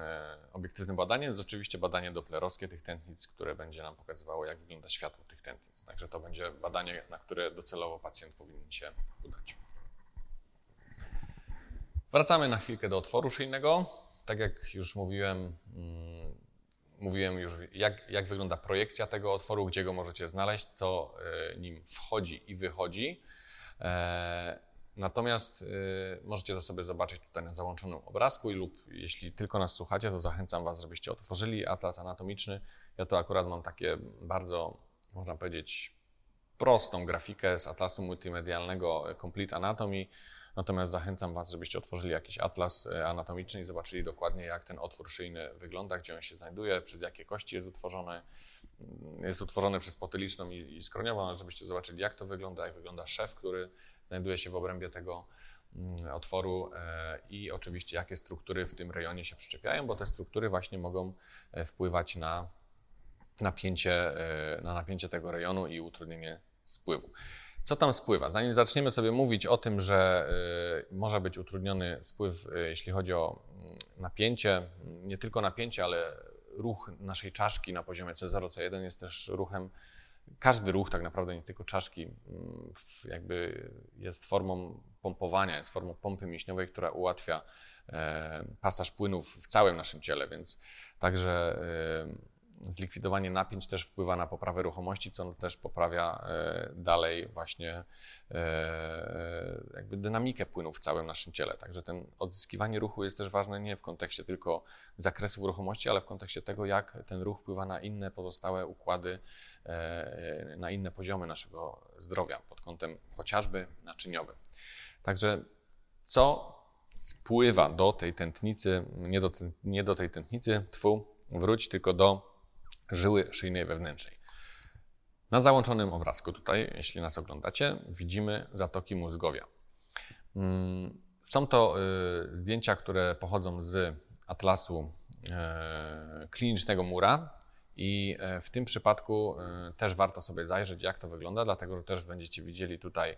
e, obiektywnym badaniem jest oczywiście badanie doplerowskie tych tętnic, które będzie nam pokazywało, jak wygląda światło tych tętnic. Także to będzie badanie, na które docelowo pacjent powinien się udać. Wracamy na chwilkę do otworu szyjnego. Tak jak już mówiłem, mm, mówiłem już, jak, jak wygląda projekcja tego otworu, gdzie go możecie znaleźć, co e, nim wchodzi i wychodzi. E, natomiast y, możecie to sobie zobaczyć tutaj na załączonym obrazku i lub jeśli tylko nas słuchacie, to zachęcam Was, żebyście otworzyli atlas anatomiczny. Ja to akurat mam takie bardzo, można powiedzieć, prostą grafikę z atlasu multimedialnego Complete Anatomy. Natomiast zachęcam Was, żebyście otworzyli jakiś atlas e, anatomiczny i zobaczyli dokładnie, jak ten otwór szyjny wygląda, gdzie on się znajduje, przez jakie kości jest utworzony. Mm, jest utworzony przez potyliczną i, skroniową, żebyście zobaczyli, jak to wygląda, jak wygląda szef, który znajduje się w obrębie tego mm, otworu e, i oczywiście jakie struktury w tym rejonie się przyczepiają, bo te struktury właśnie mogą e, wpływać na napięcie, na napięcie tego rejonu i utrudnienie spływu. Co tam spływa? Zanim zaczniemy sobie mówić o tym, że y, może być utrudniony spływ, y, jeśli chodzi o mm, napięcie, nie tylko napięcie, ale ruch naszej czaszki na poziomie C0, C1 jest też ruchem, każdy ruch tak naprawdę, nie tylko czaszki, mm, jakby jest formą pompowania, jest formą pompy mięśniowej, która ułatwia e, pasaż płynów w całym naszym ciele, więc także y, zlikwidowanie napięć też wpływa na poprawę ruchomości, co też poprawia e, dalej właśnie e, jakby dynamikę płynu w całym naszym ciele. Także ten odzyskiwanie ruchu jest też ważne nie w kontekście tylko zakresu ruchomości, ale w kontekście tego, jak ten ruch wpływa na inne pozostałe układy, e, na inne poziomy naszego zdrowia pod kątem chociażby naczyniowym. Także co wpływa do tej tętnicy, nie do, nie do tej tętnicy, twu, wróć tylko do żyły szyjnej wewnętrznej. Na załączonym obrazku tutaj, jeśli nas oglądacie, widzimy zatoki mózgowia. Mm, są to y, zdjęcia, które pochodzą z atlasu e, klinicznego mura i e, w tym przypadku e, też warto sobie zajrzeć, jak to wygląda, dlatego że też będziecie widzieli tutaj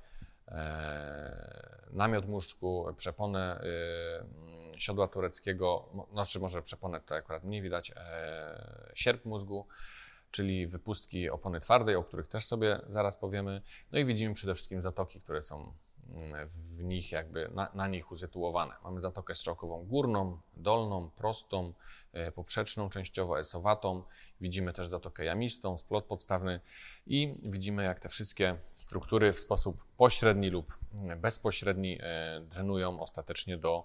namiot muszczku, przeponę y, siodła tureckiego, znaczy może przeponę tutaj akurat nie widać, e, sierp mózgu, czyli wypustki opony twardej, o których też sobie zaraz powiemy. No i widzimy przede wszystkim zatoki, które są w nich jakby na, na nich usytuowane. Mamy zatokę strzałkową górną, dolną, prostą, e, poprzeczną, częściowo esowatą. Widzimy też zatokę jamistą, splot podstawny i widzimy jak te wszystkie struktury w sposób pośredni lub bezpośredni e, drenują ostatecznie do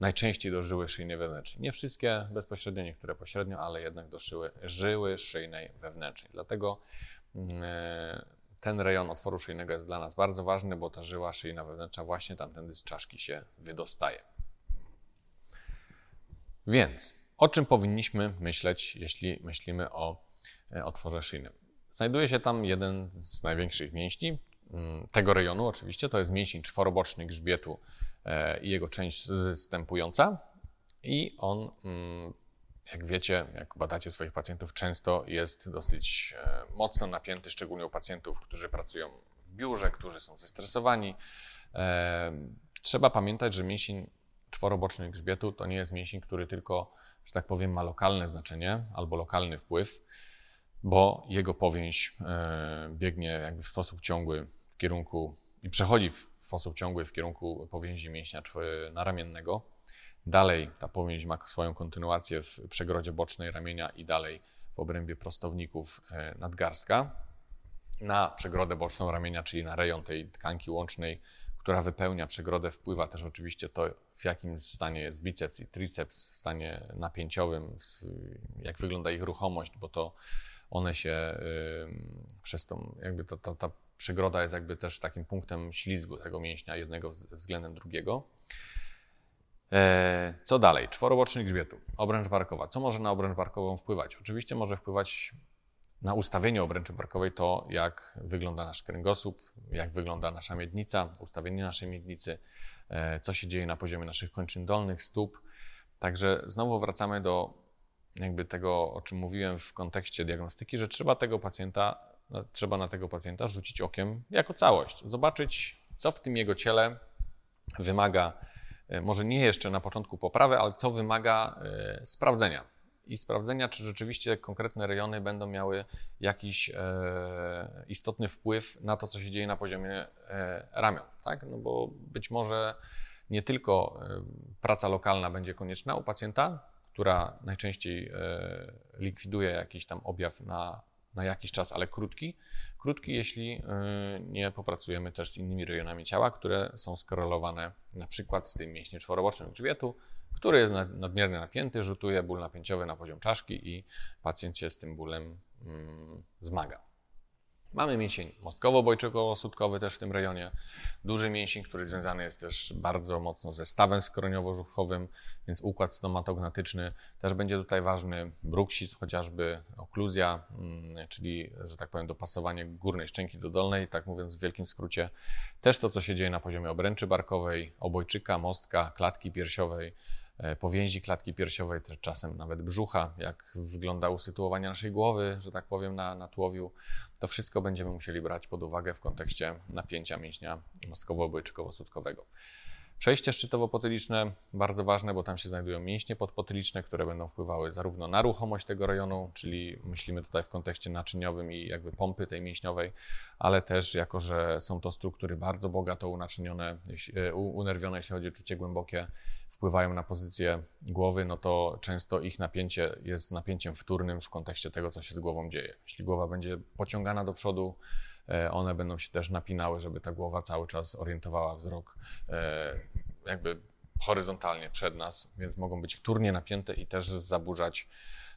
najczęściej do żyły szyjnej wewnętrznej. Nie wszystkie bezpośrednio, niektóre pośrednio, ale jednak do żyły, żyły szyjnej wewnętrznej. Dlatego e, ten rejon otworu szyjnego jest dla nas bardzo ważny, bo ta żyła szyjna wewnętrzna właśnie tamtędy z czaszki się wydostaje. Więc o czym powinniśmy myśleć, jeśli myślimy o e, otworze szyjnym? Znajduje się tam jeden z największych mięśni mm, tego rejonu, oczywiście, to jest mięsień czworoboczny grzbietu e, i jego część zstępująca. I on mm, jak wiecie, jak badacie swoich pacjentów, często jest dosyć e, mocno napięty, szczególnie u pacjentów, którzy pracują w biurze, którzy są zestresowani. E, trzeba pamiętać, że mięsień czworoboczny grzbietu to nie jest mięsień, który tylko, że tak powiem, ma lokalne znaczenie albo lokalny wpływ, bo jego powięź e, biegnie jakby w sposób ciągły w kierunku i przechodzi w sposób ciągły w kierunku powięzi mięśnia naramiennego. Dalej ta powięź ma swoją kontynuację w przegrodzie bocznej ramienia i dalej w obrębie prostowników e, nadgarstka. Na przegrodę boczną ramienia, czyli na rejon tej tkanki łącznej, która wypełnia przegrodę, wpływa też oczywiście to, w jakim stanie jest biceps i triceps, w stanie napięciowym, jak wygląda ich ruchomość, bo to one się przez tą, jakby ta, ta, ta przegroda jest jakby też takim punktem ślizgu tego mięśnia jednego względem drugiego. E, co dalej? Czworoboczny grzbietu, obręcz barkowa. Co może na obręcz barkową wpływać? Oczywiście może wpływać na ustawienie obręczy barkowej to, jak wygląda nasz kręgosłup, jak wygląda nasza miednica, ustawienie naszej miednicy, e, co się dzieje na poziomie naszych kończyn dolnych, stóp. Także znowu wracamy do jakby tego, o czym mówiłem w kontekście diagnostyki, że trzeba tego pacjenta, trzeba na tego pacjenta rzucić okiem jako całość, zobaczyć, co w tym jego ciele wymaga, może nie jeszcze na początku poprawy, ale co wymaga e, sprawdzenia. I sprawdzenia, czy rzeczywiście konkretne rejony będą miały jakiś e, istotny wpływ na to, co się dzieje na poziomie ramion. Tak? No bo być może nie tylko praca lokalna będzie konieczna u pacjenta, która najczęściej e, likwiduje jakiś tam objaw na, na jakiś czas, ale krótki. Krótki, jeśli e, nie popracujemy też z innymi rejonami ciała, które są skorelowane na przykład z tym mięśniem czworobocznym grzbietu, który jest nadmiernie napięty, rzutuje ból napięciowy na poziom czaszki i pacjent się z tym bólem mm, zmaga. Mamy mięsień mostkowo-bojczykowo-sutkowy też w tym rejonie. Duży mięsień, który związany jest też bardzo mocno ze stawem skroniowo-żuchwowym, więc układ stomatognatyczny też będzie tutaj ważny. Bruksis chociażby, okluzja, mm, czyli, że tak powiem, dopasowanie górnej szczęki do dolnej, tak mówiąc w wielkim skrócie. Też to, co się dzieje na poziomie obręczy barkowej, obojczyka, mostka, klatki piersiowej, powięzi klatki piersiowej, czasem nawet brzucha, jak wygląda usytuowanie naszej głowy, że tak powiem, na, na tułowiu. To wszystko będziemy musieli brać pod uwagę w kontekście napięcia mięśnia mostkowo-obojczykowo-sutkowego. Przejście szczytowo-potyliczne bardzo ważne, bo tam się znajdują mięśnie podpotyliczne, które będą wpływały zarówno na ruchomość tego rejonu, czyli myślimy tutaj w kontekście naczyniowym i jakby pompy tej mięśniowej, ale też jako, że są to struktury bardzo bogato unaczynione, e, unerwione, jeśli chodzi o czucie głębokie, wpływają na pozycję głowy, no to często ich napięcie jest napięciem wtórnym w kontekście tego, co się z głową dzieje. Jeśli głowa będzie pociągana do przodu, E, one będą się też napinały, żeby ta głowa cały czas orientowała wzrok e, jakby horyzontalnie przed nas, więc mogą być wtórnie napięte i też zaburzać,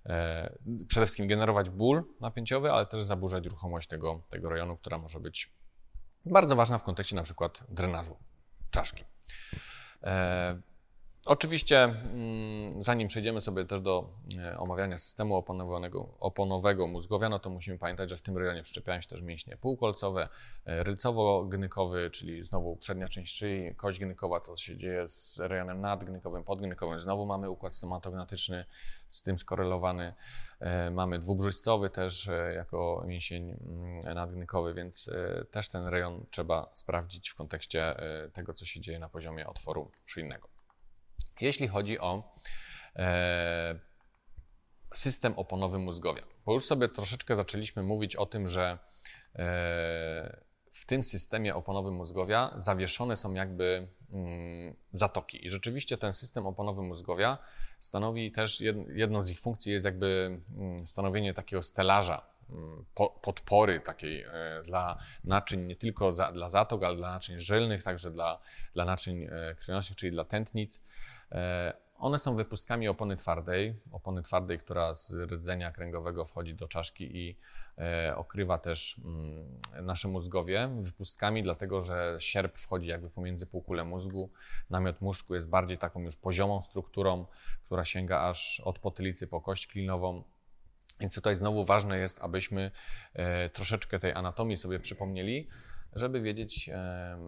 e, przede wszystkim generować ból napięciowy, ale też zaburzać ruchomość tego, tego rejonu, która może być bardzo ważna w kontekście na przykład drenażu czaszki. Oczywiście, mm, zanim przejdziemy sobie też do e, omawiania systemu oponowego, oponowego mózgowia, no to musimy pamiętać, że w tym rejonie przyczepiają się też mięśnie półkolcowe, e, rylcowo-gnykowy, czyli znowu przednia część szyi, kość gnykowa, to się dzieje z rejonem nadgnykowym, podgnykowym. Znowu mamy układ stomatognatyczny z tym skorelowany. E, mamy dwubrzućcowy też jako mięsień mm, nadgnykowy, więc też ten rejon trzeba sprawdzić w kontekście tego, co się dzieje na poziomie otworu szyjnego. Jeśli chodzi o e, system oponowy mózgowia, bo już sobie troszeczkę zaczęliśmy mówić o tym, że e, w tym systemie oponowym mózgowia zawieszone są jakby mm, zatoki. I rzeczywiście ten system oponowy mózgowia stanowi też, jedną z ich funkcji jest jakby mm, stanowienie takiego stelaża, mm, podpory takiej e, dla naczyń, nie tylko za, dla zatok, ale dla naczyń żylnych, także dla, dla naczyń krwionośnych, czyli dla tętnic. E, one są wypustkami opony twardej, opony twardej, która z rdzenia kręgowego wchodzi do czaszki i e, okrywa też mm, nasze mózgowie. Wypustkami, dlatego że sierp wchodzi jakby pomiędzy półkulę mózgu. Namiot mózgu jest bardziej taką już poziomą strukturą, która sięga aż od potylicy po kość klinową. Więc tutaj znowu ważne jest, abyśmy e, troszeczkę tej anatomii sobie przypomnieli, żeby wiedzieć,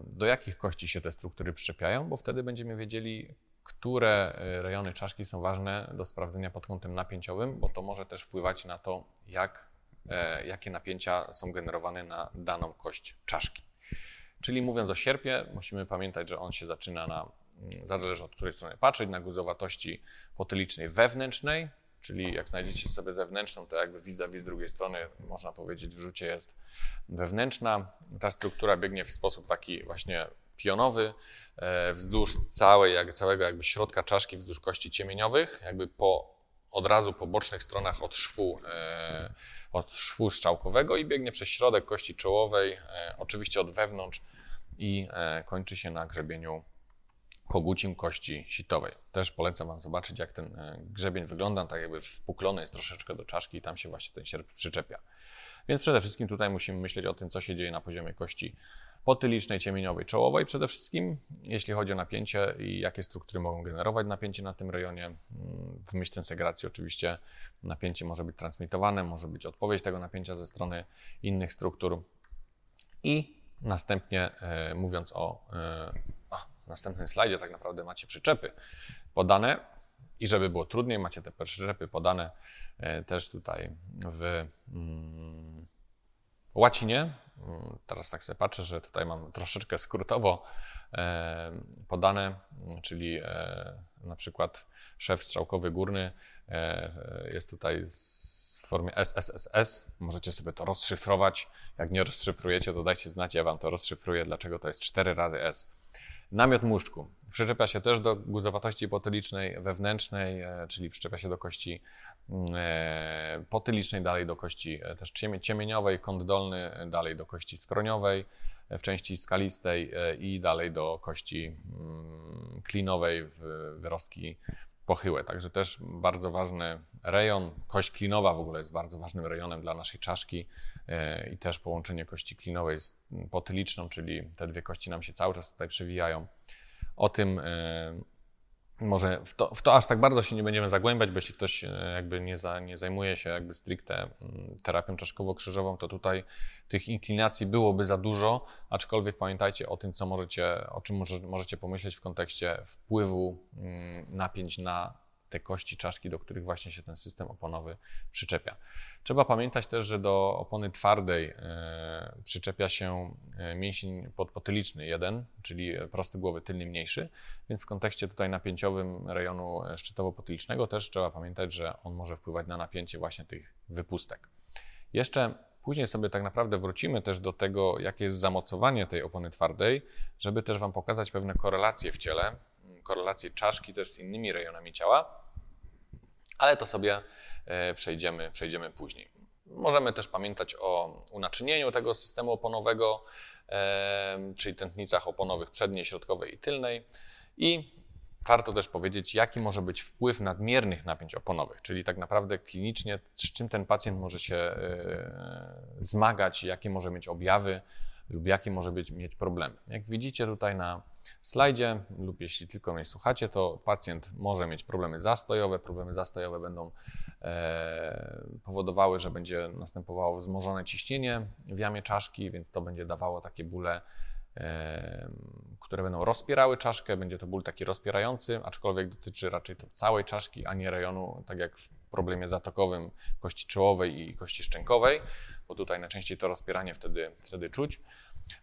do jakich kości się te struktury przyczepiają, bo wtedy będziemy wiedzieli, które e, rejony czaszki są ważne do sprawdzenia pod kątem napięciowym, bo to może też wpływać na to, jak, e, jakie napięcia są generowane na daną kość czaszki. Czyli mówiąc o sierpie, musimy pamiętać, że on się zaczyna na, mm, zależy od której strony patrzeć, na guzowatości potylicznej wewnętrznej, czyli jak znajdziecie sobie zewnętrzną, to jakby vis-a-vis z drugiej strony, można powiedzieć, w rzucie jest wewnętrzna. Ta struktura biegnie w sposób taki właśnie pionowy, e, wzdłuż całej, jak, całego jakby środka czaszki, wzdłuż kości ciemieniowych, jakby po, od razu po bocznych stronach od szwu, e, od szwu strzałkowego i biegnie przez środek kości czołowej, e, oczywiście od wewnątrz i kończy się na grzebieniu kogucim kości sitowej. Też polecam Wam zobaczyć, jak ten grzebień wygląda, tak jakby wpuklony jest troszeczkę do czaszki i tam się właśnie ten sierp przyczepia. Więc przede wszystkim tutaj musimy myśleć o tym, co się dzieje na poziomie kości potylicznej, ciemieniowej, czołowej przede wszystkim, jeśli chodzi o napięcie i jakie struktury mogą generować napięcie na tym rejonie. Mm, w myśl tensegracji oczywiście napięcie może być transmitowane, może być odpowiedź tego napięcia ze strony innych struktur. I następnie e, mówiąc o, e, o następnym slajdzie tak naprawdę macie przyczepy podane. I żeby było trudniej, macie te przyczepy podane e, też tutaj w mm, łacinie, Teraz tak sobie patrzę, że tutaj mam troszeczkę skrótowo e, podane, czyli e, na przykład szef strzałkowy górny e, jest tutaj w formie SSSS. Możecie sobie to rozszyfrować. Jak nie rozszyfrujecie, to dajcie znać, ja Wam to rozszyfruję, dlaczego to jest 4 razy S. Namiot muszczku. Przyczepia się też do guzowatości potylicznej wewnętrznej, czyli przyczepia się do kości potylicznej, dalej do kości e, też ciemieniowej, kąt dolny, dalej do kości skroniowej, w części skalistej i dalej do kości mm, klinowej w wyrostki pochyłe. Także też bardzo ważny rejon. Kość klinowa w ogóle jest bardzo ważnym rejonem dla naszej czaszki i też połączenie kości klinowej z potyliczną, czyli te dwie kości nam się cały czas tutaj przewijają. O tym e, może w to, w to, aż tak bardzo się nie będziemy zagłębiać, bo jeśli ktoś e, jakby nie, za, nie zajmuje się jakby stricte mm, terapią czaszkowo-krzyżową, to tutaj tych inklinacji byłoby za dużo, aczkolwiek pamiętajcie o tym, co możecie, o czym może, możecie pomyśleć w kontekście wpływu mm, napięć na te kości czaszki, do których właśnie się ten system oponowy przyczepia. Trzeba pamiętać też, że do opony twardej e, przyczepia się e, mięsień podpotyliczny jeden, czyli prosty głowy tylny mniejszy, więc w kontekście tutaj napięciowym rejonu szczytowo-potylicznego też trzeba pamiętać, że on może wpływać na napięcie właśnie tych wypustek. Jeszcze Później sobie tak naprawdę wrócimy też do tego, jakie jest zamocowanie tej opony twardej, żeby też Wam pokazać pewne korelacje w ciele, korelację czaszki też z innymi rejonami ciała, ale to sobie e, przejdziemy, przejdziemy później. Możemy też pamiętać o unaczynieniu tego systemu oponowego, e, czyli tętnicach oponowych przedniej, środkowej i tylnej. I warto też powiedzieć, jaki może być wpływ nadmiernych napięć oponowych, czyli tak naprawdę klinicznie, z czym ten pacjent może się e, zmagać, jakie może mieć objawy lub jakie może być, mieć problemy. Jak widzicie tutaj na slajdzie, lub jeśli tylko mnie słuchacie, to pacjent może mieć problemy zastojowe. Problemy zastojowe będą e, powodowały, że będzie następowało wzmożone ciśnienie w jamie czaszki, więc to będzie dawało takie bóle które będą rozpierały czaszkę. Będzie to ból taki rozpierający, aczkolwiek dotyczy raczej to całej czaszki, a nie rejonu, tak jak w problemie zatokowym kości czołowej i kości szczękowej, bo tutaj najczęściej to rozpieranie wtedy, wtedy czuć.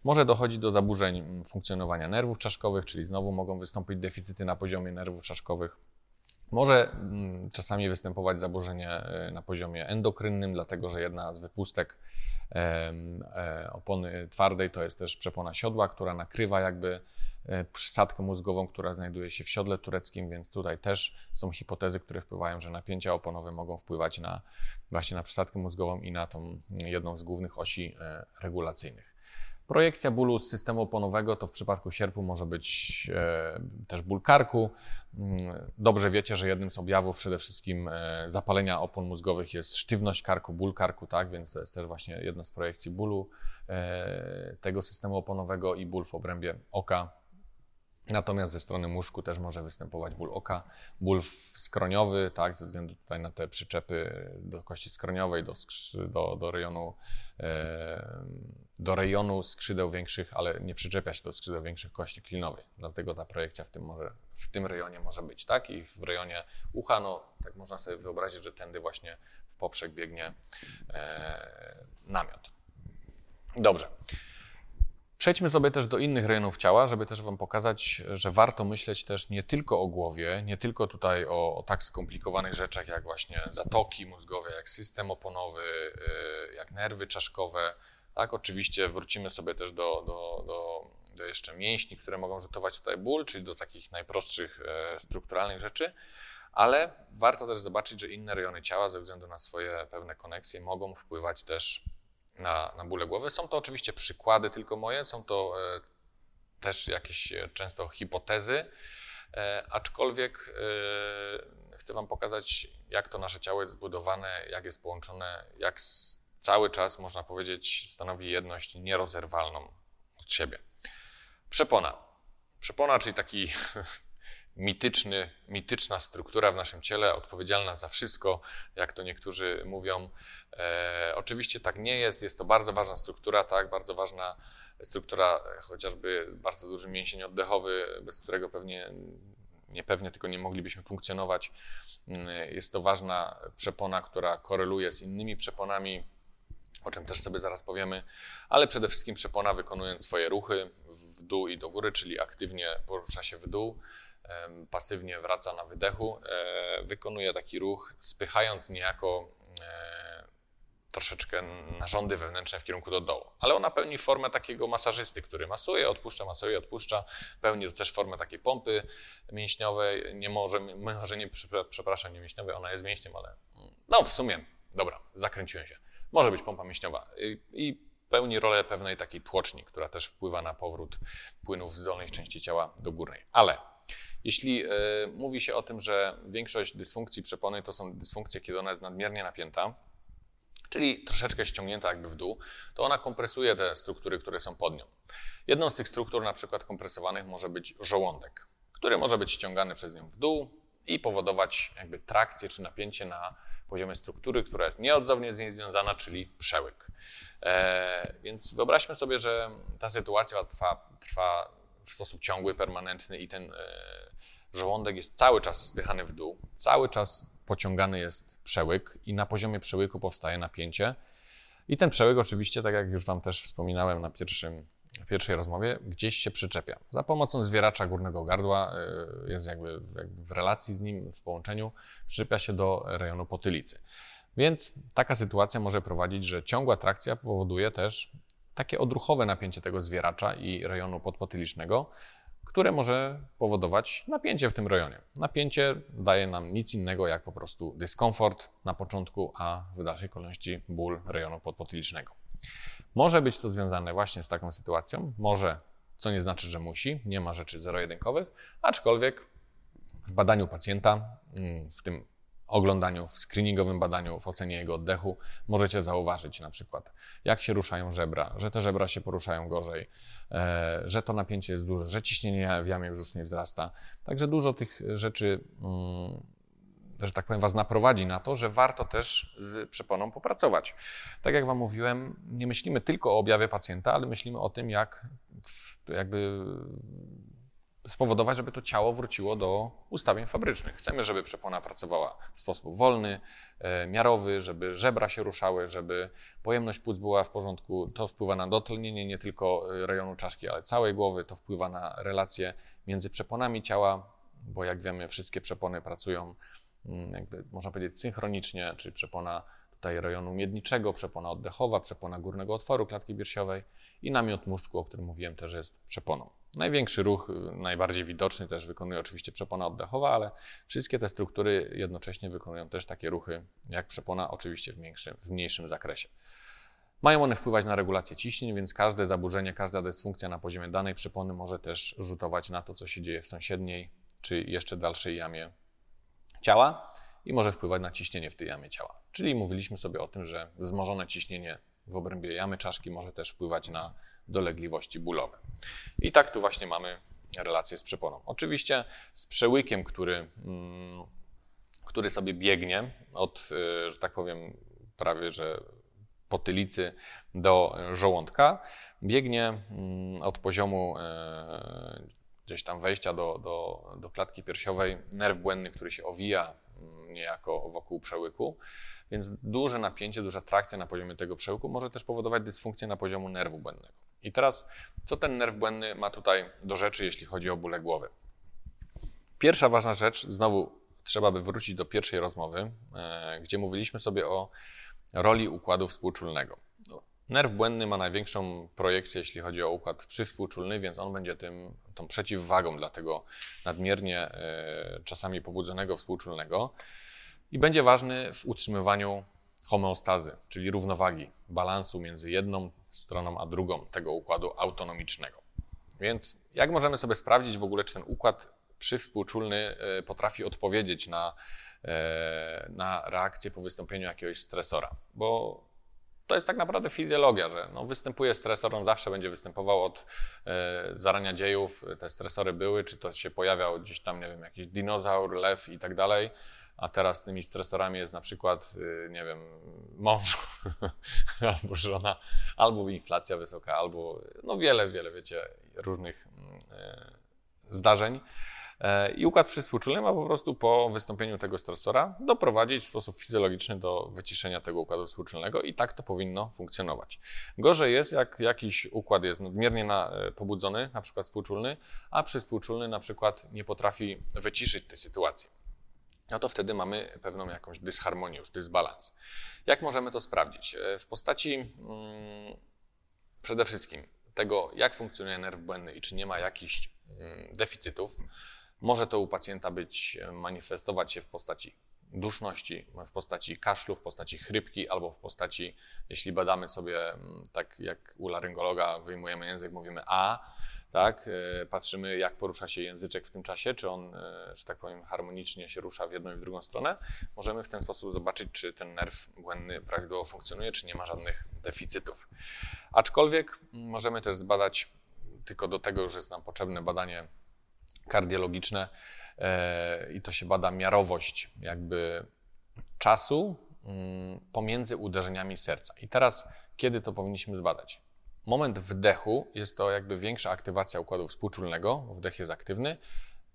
Może dochodzić do zaburzeń funkcjonowania nerwów czaszkowych, czyli znowu mogą wystąpić deficyty na poziomie nerwów czaszkowych. Może mm, czasami występować zaburzenie e, na poziomie endokrynnym, dlatego że jedna z wypustek e, opony twardej to jest też przepona siodła, która nakrywa jakby e, przysadkę mózgową, która znajduje się w siodle tureckim, więc tutaj też są hipotezy, które wpływają, że napięcia oponowe mogą wpływać na właśnie na przysadkę mózgową i na tą jedną z głównych osi regulacyjnych. Projekcja bólu z systemu oponowego to w przypadku sierpu może być e, też ból karku. Mm, dobrze wiecie, że jednym z objawów przede wszystkim e, zapalenia opon mózgowych jest sztywność karku, ból karku, tak? Więc to jest też właśnie jedna z projekcji bólu e, tego systemu oponowego i ból w obrębie oka. Natomiast ze strony muszku też może występować ból oka, ból skroniowy, tak, ze względu tutaj na te przyczepy do kości skroniowej, do, do, do rejonu e, do rejonu skrzydeł większych, ale nie przyczepia się do skrzydeł większych kości klinowej. Dlatego ta projekcja w tym, może, w tym rejonie może być, tak? I w rejonie ucha, no tak można sobie wyobrazić, że tędy właśnie w poprzek biegnie e, namiot. Dobrze. Przejdźmy sobie też do innych rejonów ciała, żeby też Wam pokazać, że warto myśleć też nie tylko o głowie, nie tylko tutaj o, o tak skomplikowanych rzeczach jak właśnie zatoki mózgowe, jak system oponowy, y, jak nerwy czaszkowe. Tak, oczywiście wrócimy sobie też do, do, do, do jeszcze mięśni, które mogą rzutować tutaj ból, czyli do takich najprostszych e, strukturalnych rzeczy, ale warto też zobaczyć, że inne rejony ciała ze względu na swoje pewne koneksje mogą wpływać też na, na bóle głowy. Są to oczywiście przykłady tylko moje, są to e, też jakieś e, często hipotezy, e, aczkolwiek chcę Wam pokazać, jak to nasze ciało jest zbudowane, jak jest połączone, jak cały czas, można powiedzieć, stanowi jedność nierozerwalną od siebie. Przepona. Przepona, czyli taki mityczny, mityczna struktura w naszym ciele, odpowiedzialna za wszystko, jak to niektórzy mówią. E, oczywiście tak nie jest, jest to bardzo ważna struktura, tak, bardzo ważna struktura, chociażby bardzo duży mięsień oddechowy, bez którego pewnie, nie pewnie, tylko nie moglibyśmy funkcjonować. Mm, Jest to ważna przepona, która koreluje z innymi przeponami, o czym też sobie zaraz powiemy, ale przede wszystkim przepona wykonując swoje ruchy w dół i do góry, czyli aktywnie porusza się w dół, pasywnie wraca na wydechu, e, wykonuje taki ruch, spychając niejako e, troszeczkę narządy wewnętrzne w kierunku do dołu. Ale ona pełni formę takiego masażysty, który masuje, odpuszcza, masuje, odpuszcza. Pełni też formę takiej pompy mięśniowej. Nie może, może nie, przepra- przepraszam, nie mięśniowej, ona jest mięśniem, ale no w sumie, dobra, zakręciłem się. Może być pompa mięśniowa i, i pełni rolę pewnej takiej tłoczni, która też wpływa na powrót płynów z dolnej części ciała do górnej. Ale jeśli e, mówi się o tym, że większość dysfunkcji przepony to są dysfunkcje, kiedy ona jest nadmiernie napięta, czyli troszeczkę ściągnięta jakby w dół, to ona kompresuje te struktury, które są pod nią. Jedną z tych struktur, na przykład kompresowanych, może być żołądek, który może być ściągany przez nią w dół i powodować jakby trakcję czy napięcie na poziomie struktury, która jest nieodzownie z niej związana, czyli przełyk. E, więc wyobraźmy sobie, że ta sytuacja trwa, trwa w sposób ciągły, permanentny i ten e, żołądek jest cały czas spychany w dół, cały czas pociągany jest przełyk i na poziomie przełyku powstaje napięcie. I ten przełyk oczywiście, tak jak już Wam też wspominałem na pierwszym, pierwszej rozmowie, gdzieś się przyczepia. Za pomocą zwieracza górnego gardła y, jest jakby w relacji z nim, w połączeniu, przyczepia się do rejonu potylicy. Więc taka sytuacja może prowadzić, że ciągła trakcja powoduje też takie odruchowe napięcie tego zwieracza i rejonu podpotylicznego, które może powodować napięcie w tym rejonie. Napięcie daje nam nic innego jak po prostu dyskomfort na początku, a w dalszej kolejności ból rejonu podpotylicznego. Może być to związane właśnie z taką sytuacją, może, co nie znaczy, że musi, nie ma rzeczy zero-jedynkowych, aczkolwiek w badaniu pacjenta, mm, w tym oglądaniu, w screeningowym badaniu, w ocenie jego oddechu, możecie zauważyć na przykład, jak się ruszają żebra, że te żebra się poruszają gorzej, e, że to napięcie jest duże, że ciśnienie w jamie brzusznej wzrasta. Także dużo tych rzeczy, mm, że tak powiem, Was naprowadzi na to, że warto też z przeponą popracować. Tak jak Wam mówiłem, nie myślimy tylko o objawie pacjenta, ale myślimy o tym, jak w, jakby spowodować, żeby to ciało wróciło do ustawień fabrycznych. Chcemy, żeby przepona pracowała w sposób wolny, e, miarowy, żeby żebra się ruszały, żeby pojemność płuc była w porządku. To wpływa na dotlenienie nie tylko e, rejonu czaszki, ale całej głowy. To wpływa na relacje między przeponami ciała, bo jak wiemy, wszystkie przepony pracują, mm, jakby można powiedzieć, synchronicznie, czyli przepona tutaj rejonu miedniczego, przepona oddechowa, przepona górnego otworu klatki piersiowej i namiot muszczku, o którym mówiłem, też jest przeponą. Największy ruch, najbardziej widoczny też wykonuje oczywiście przepona oddechowa, ale wszystkie te struktury jednocześnie wykonują też takie ruchy jak przepona, oczywiście w mniejszym, w mniejszym zakresie. Mają one wpływać na regulację ciśnień, więc każde zaburzenie, każda dysfunkcja na poziomie danej przepony może też rzutować na to, co się dzieje w sąsiedniej czy jeszcze dalszej jamie ciała i może wpływać na ciśnienie w tej jamie ciała. Czyli mówiliśmy sobie o tym, że wzmożone ciśnienie w obrębie jamy czaszki może też wpływać na dolegliwości bólowe. I tak tu właśnie mamy relację z przeponą. Oczywiście z przełykiem, który, mm, który sobie biegnie od, y, że tak powiem, prawie że potylicy do żołądka, biegnie mm, od poziomu e, gdzieś tam wejścia do, do, do klatki piersiowej nerw błędny, który się owija mm, niejako wokół przełyku, więc duże napięcie, duża trakcja na poziomie tego przełyku może też powodować dysfunkcję na poziomu nerwu błędnego. I teraz, co ten nerw błędny ma tutaj do rzeczy, jeśli chodzi o bóle głowy? Pierwsza ważna rzecz, znowu trzeba by wrócić do pierwszej rozmowy, e, gdzie mówiliśmy sobie o roli układu współczulnego. No, nerw błędny ma największą projekcję, jeśli chodzi o układ przywspółczulny, więc on będzie tym, tą przeciwwagą dla tego nadmiernie e, czasami pobudzonego współczulnego i będzie ważny w utrzymywaniu homeostazy, czyli równowagi, balansu między jedną stroną a drugą tego układu autonomicznego. Więc jak możemy sobie sprawdzić w ogóle, czy ten układ przywspółczulny e, potrafi odpowiedzieć na, e, na reakcję po wystąpieniu jakiegoś stresora? Bo to jest tak naprawdę fizjologia, że no, występuje stresor, on zawsze będzie występował od e, zarania dziejów. Te stresory były, czy to się pojawiał gdzieś tam, nie wiem, jakiś dinozaur, lew i tak dalej a teraz tymi stresorami jest na przykład, y, nie wiem, mąż albo żona, albo inflacja wysoka, albo no wiele, wiele, wiecie, różnych e, zdarzeń. E, I układ przywspółczulny ma po prostu po wystąpieniu tego stresora doprowadzić w sposób fizjologiczny do wyciszenia tego układu współczulnego i tak to powinno funkcjonować. Gorzej jest, jak jakiś układ jest nadmiernie na, e, pobudzony, na przykład współczulny, a przywspółczulny na przykład nie potrafi wyciszyć tej sytuacji no to wtedy mamy pewną jakąś dysharmonię, już dysbalans. Jak możemy to sprawdzić? E, w postaci mm, przede wszystkim tego, jak funkcjonuje nerw błędny i czy nie ma jakichś mm, deficytów. Może to u pacjenta być, e, manifestować się w postaci duszności, w postaci kaszlu, w postaci chrypki albo w postaci, jeśli badamy sobie, mm, tak jak u laryngologa, wyjmujemy język, mówimy A, tak? E, patrzymy, jak porusza się języczek w tym czasie, czy on, e, że tak powiem, harmonicznie się rusza w jedną i w drugą stronę. Możemy w ten sposób zobaczyć, czy ten nerw błędny prawidłowo funkcjonuje, czy nie ma żadnych deficytów. Aczkolwiek możemy też zbadać, tylko do tego już jest nam potrzebne badanie kardiologiczne e, i to się bada miarowość jakby czasu mm, pomiędzy uderzeniami serca. I teraz, kiedy to powinniśmy zbadać? Moment wdechu jest to jakby większa aktywacja układu współczulnego, wdech jest aktywny.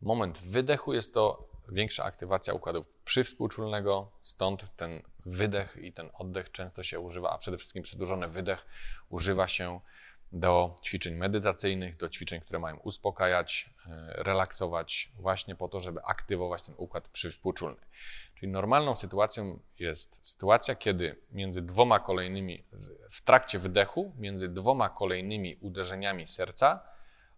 Moment wydechu jest to większa aktywacja układu przywspółczulnego, stąd ten wydech i ten oddech często się używa, a przede wszystkim przedłużony wydech używa się do ćwiczeń medytacyjnych, do ćwiczeń, które mają uspokajać, e, relaksować, właśnie po to, żeby aktywować ten układ przywspółczulny. Czyli normalną sytuacją jest sytuacja, kiedy między dwoma kolejnymi, w trakcie wydechu, między dwoma kolejnymi uderzeniami serca,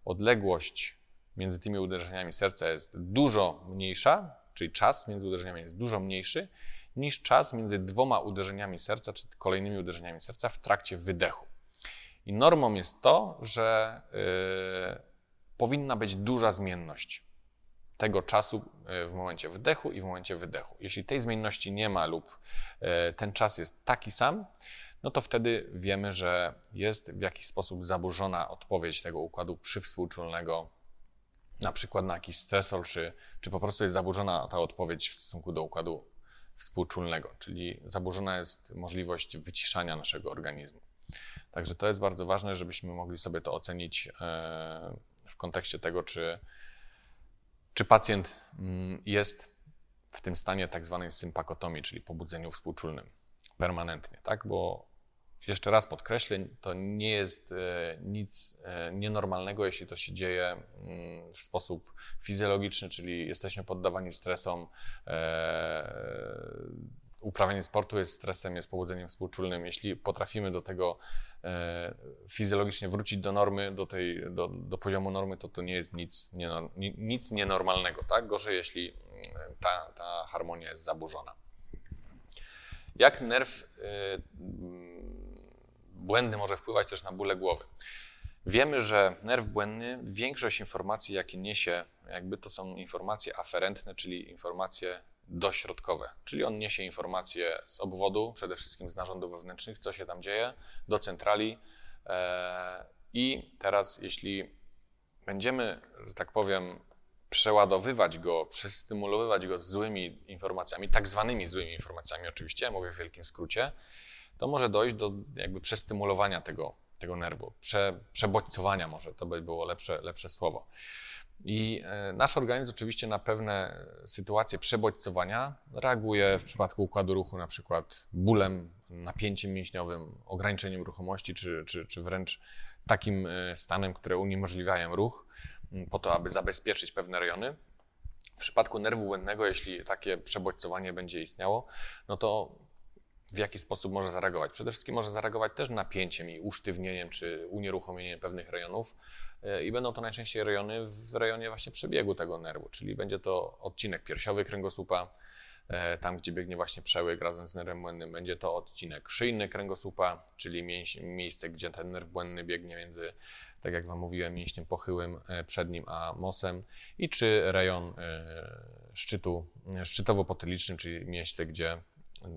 odległość między tymi uderzeniami serca jest dużo mniejsza, czyli czas między uderzeniami jest dużo mniejszy niż czas między dwoma uderzeniami serca, czy kolejnymi uderzeniami serca w trakcie wydechu. I normą jest to, że yy, powinna być duża zmienność tego czasu e, w momencie wdechu i w momencie wydechu. Jeśli tej zmienności nie ma lub e, ten czas jest taki sam, no to wtedy wiemy, że jest w jakiś sposób zaburzona odpowiedź tego układu przywspółczulnego, na przykład na jakiś stresor, czy, czy po prostu jest zaburzona ta odpowiedź w stosunku do układu współczulnego, czyli zaburzona jest możliwość wyciszania naszego organizmu. Także to jest bardzo ważne, żebyśmy mogli sobie to ocenić e, w kontekście tego, czy czy pacjent mm, jest w tym stanie tak zwanej sympakotomii, czyli pobudzeniu współczulnym permanentnie, tak? Bo jeszcze raz podkreślę, to nie jest e, nic e, nienormalnego, jeśli to się dzieje mm, w sposób fizjologiczny, czyli jesteśmy poddawani stresom, e, uprawianie sportu jest stresem, jest pobudzeniem współczulnym. Jeśli potrafimy do tego e, fizjologicznie wrócić do normy, do, tej, do, do poziomu normy, to to nie jest nic, nic nienormalnego. Tak? Gorzej, jeśli mm, ta, ta harmonia jest zaburzona. Jak nerw e, błędny może wpływać też na bóle głowy? Wiemy, że nerw błędny, większość informacji, jakie niesie, jakby to są informacje aferentne, czyli informacje dośrodkowe, czyli on niesie informacje z obwodu, przede wszystkim z narządów wewnętrznych, co się tam dzieje, do centrali. E, I teraz, jeśli będziemy, że tak powiem, przeładowywać go, przestymulowywać go złymi informacjami, tak zwanymi złymi informacjami, oczywiście, mówię w wielkim skrócie, to może dojść do jakby przestymulowania tego, tego nerwu, prze, przebodźcowania może, to by było lepsze, lepsze słowo. I e, nasz organizm oczywiście na pewne sytuacje przebodźcowania reaguje w przypadku układu ruchu na przykład bólem, napięciem mięśniowym, ograniczeniem ruchomości, czy, czy, czy wręcz takim stanem, które uniemożliwiają ruch, po to, aby zabezpieczyć pewne rejony. W przypadku nerwu błędnego, jeśli takie przebodźcowanie będzie istniało, no to w jaki sposób może zareagować? Przede wszystkim może zareagować też napięciem i usztywnieniem czy unieruchomieniem pewnych rejonów e, i będą to najczęściej rejony w rejonie właśnie przebiegu tego nerwu, czyli będzie to odcinek piersiowy kręgosłupa, e, tam gdzie biegnie właśnie przełyk razem z nerwem błędnym, będzie to odcinek szyjny kręgosłupa, czyli miejsce, gdzie ten nerw błędny biegnie między, tak jak Wam mówiłem, mięśniem pochyłym e, przednim a mosem i czy rejon szczytu, szczytowo-potylicznym, czyli miejsce, gdzie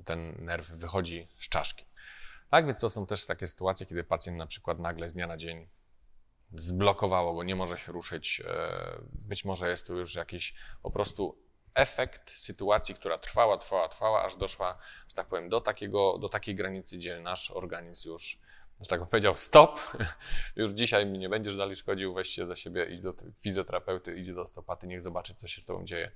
ten nerw wychodzi z czaszki. Tak więc to są też takie sytuacje, kiedy pacjent na przykład nagle z dnia na dzień zblokowało go, nie może się ruszyć. E, być może jest to już jakiś po prostu efekt sytuacji, która trwała, trwała, trwała, aż doszła, że tak powiem, do, takiego, do takiej granicy, gdzie nasz organizm już, że tak powiedział, stop, już dzisiaj mi nie będziesz dalej szkodził, weź się za siebie, idź do fizjoterapeuty, idź do osteopaty, niech zobaczy, co się z tobą dzieje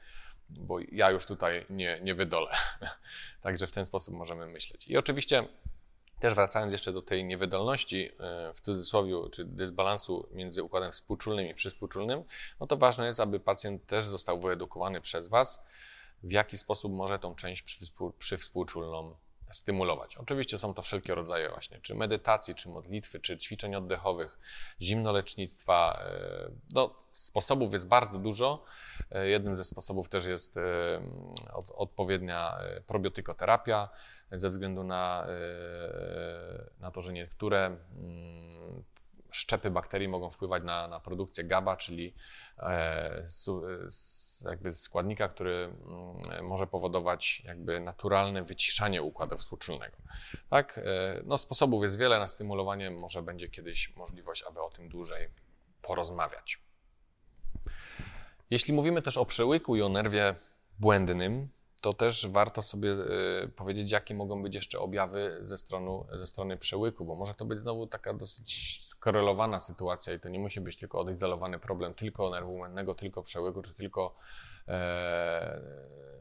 bo ja już tutaj nie, nie wydolę. Także w ten sposób możemy myśleć. I oczywiście też wracając jeszcze do tej niewydolności, e, w cudzysłowie, czy dysbalansu między układem współczulnym i przyspółczulnym, no to ważne jest, aby pacjent też został wyedukowany przez Was, w jaki sposób może tą część przywspółczulną stymulować. Oczywiście są to wszelkie rodzaje właśnie, czy medytacji, czy modlitwy, czy ćwiczeń oddechowych, zimnolecznictwa. E, no, sposobów jest bardzo dużo. E, jednym ze sposobów też jest e, odpowiednia probiotykoterapia, ze względu na, na to, że niektóre mm, szczepy bakterii mogą wpływać na, na produkcję GABA, czyli e, jakby składnika, który mm, może powodować jakby naturalne wyciszanie układu współczulnego. Tak? E, no, sposobów jest wiele na stymulowanie, może będzie kiedyś możliwość, aby o tym dłużej porozmawiać. Jeśli mówimy też o przełyku i o nerwie błędnym, to też warto sobie e, powiedzieć, jakie mogą być jeszcze objawy ze strony, ze strony przełyku, bo może to być znowu taka dosyć skorelowana sytuacja i to nie musi być tylko odizolowany problem tylko nerwu mętnego, tylko przełyku, czy tylko e,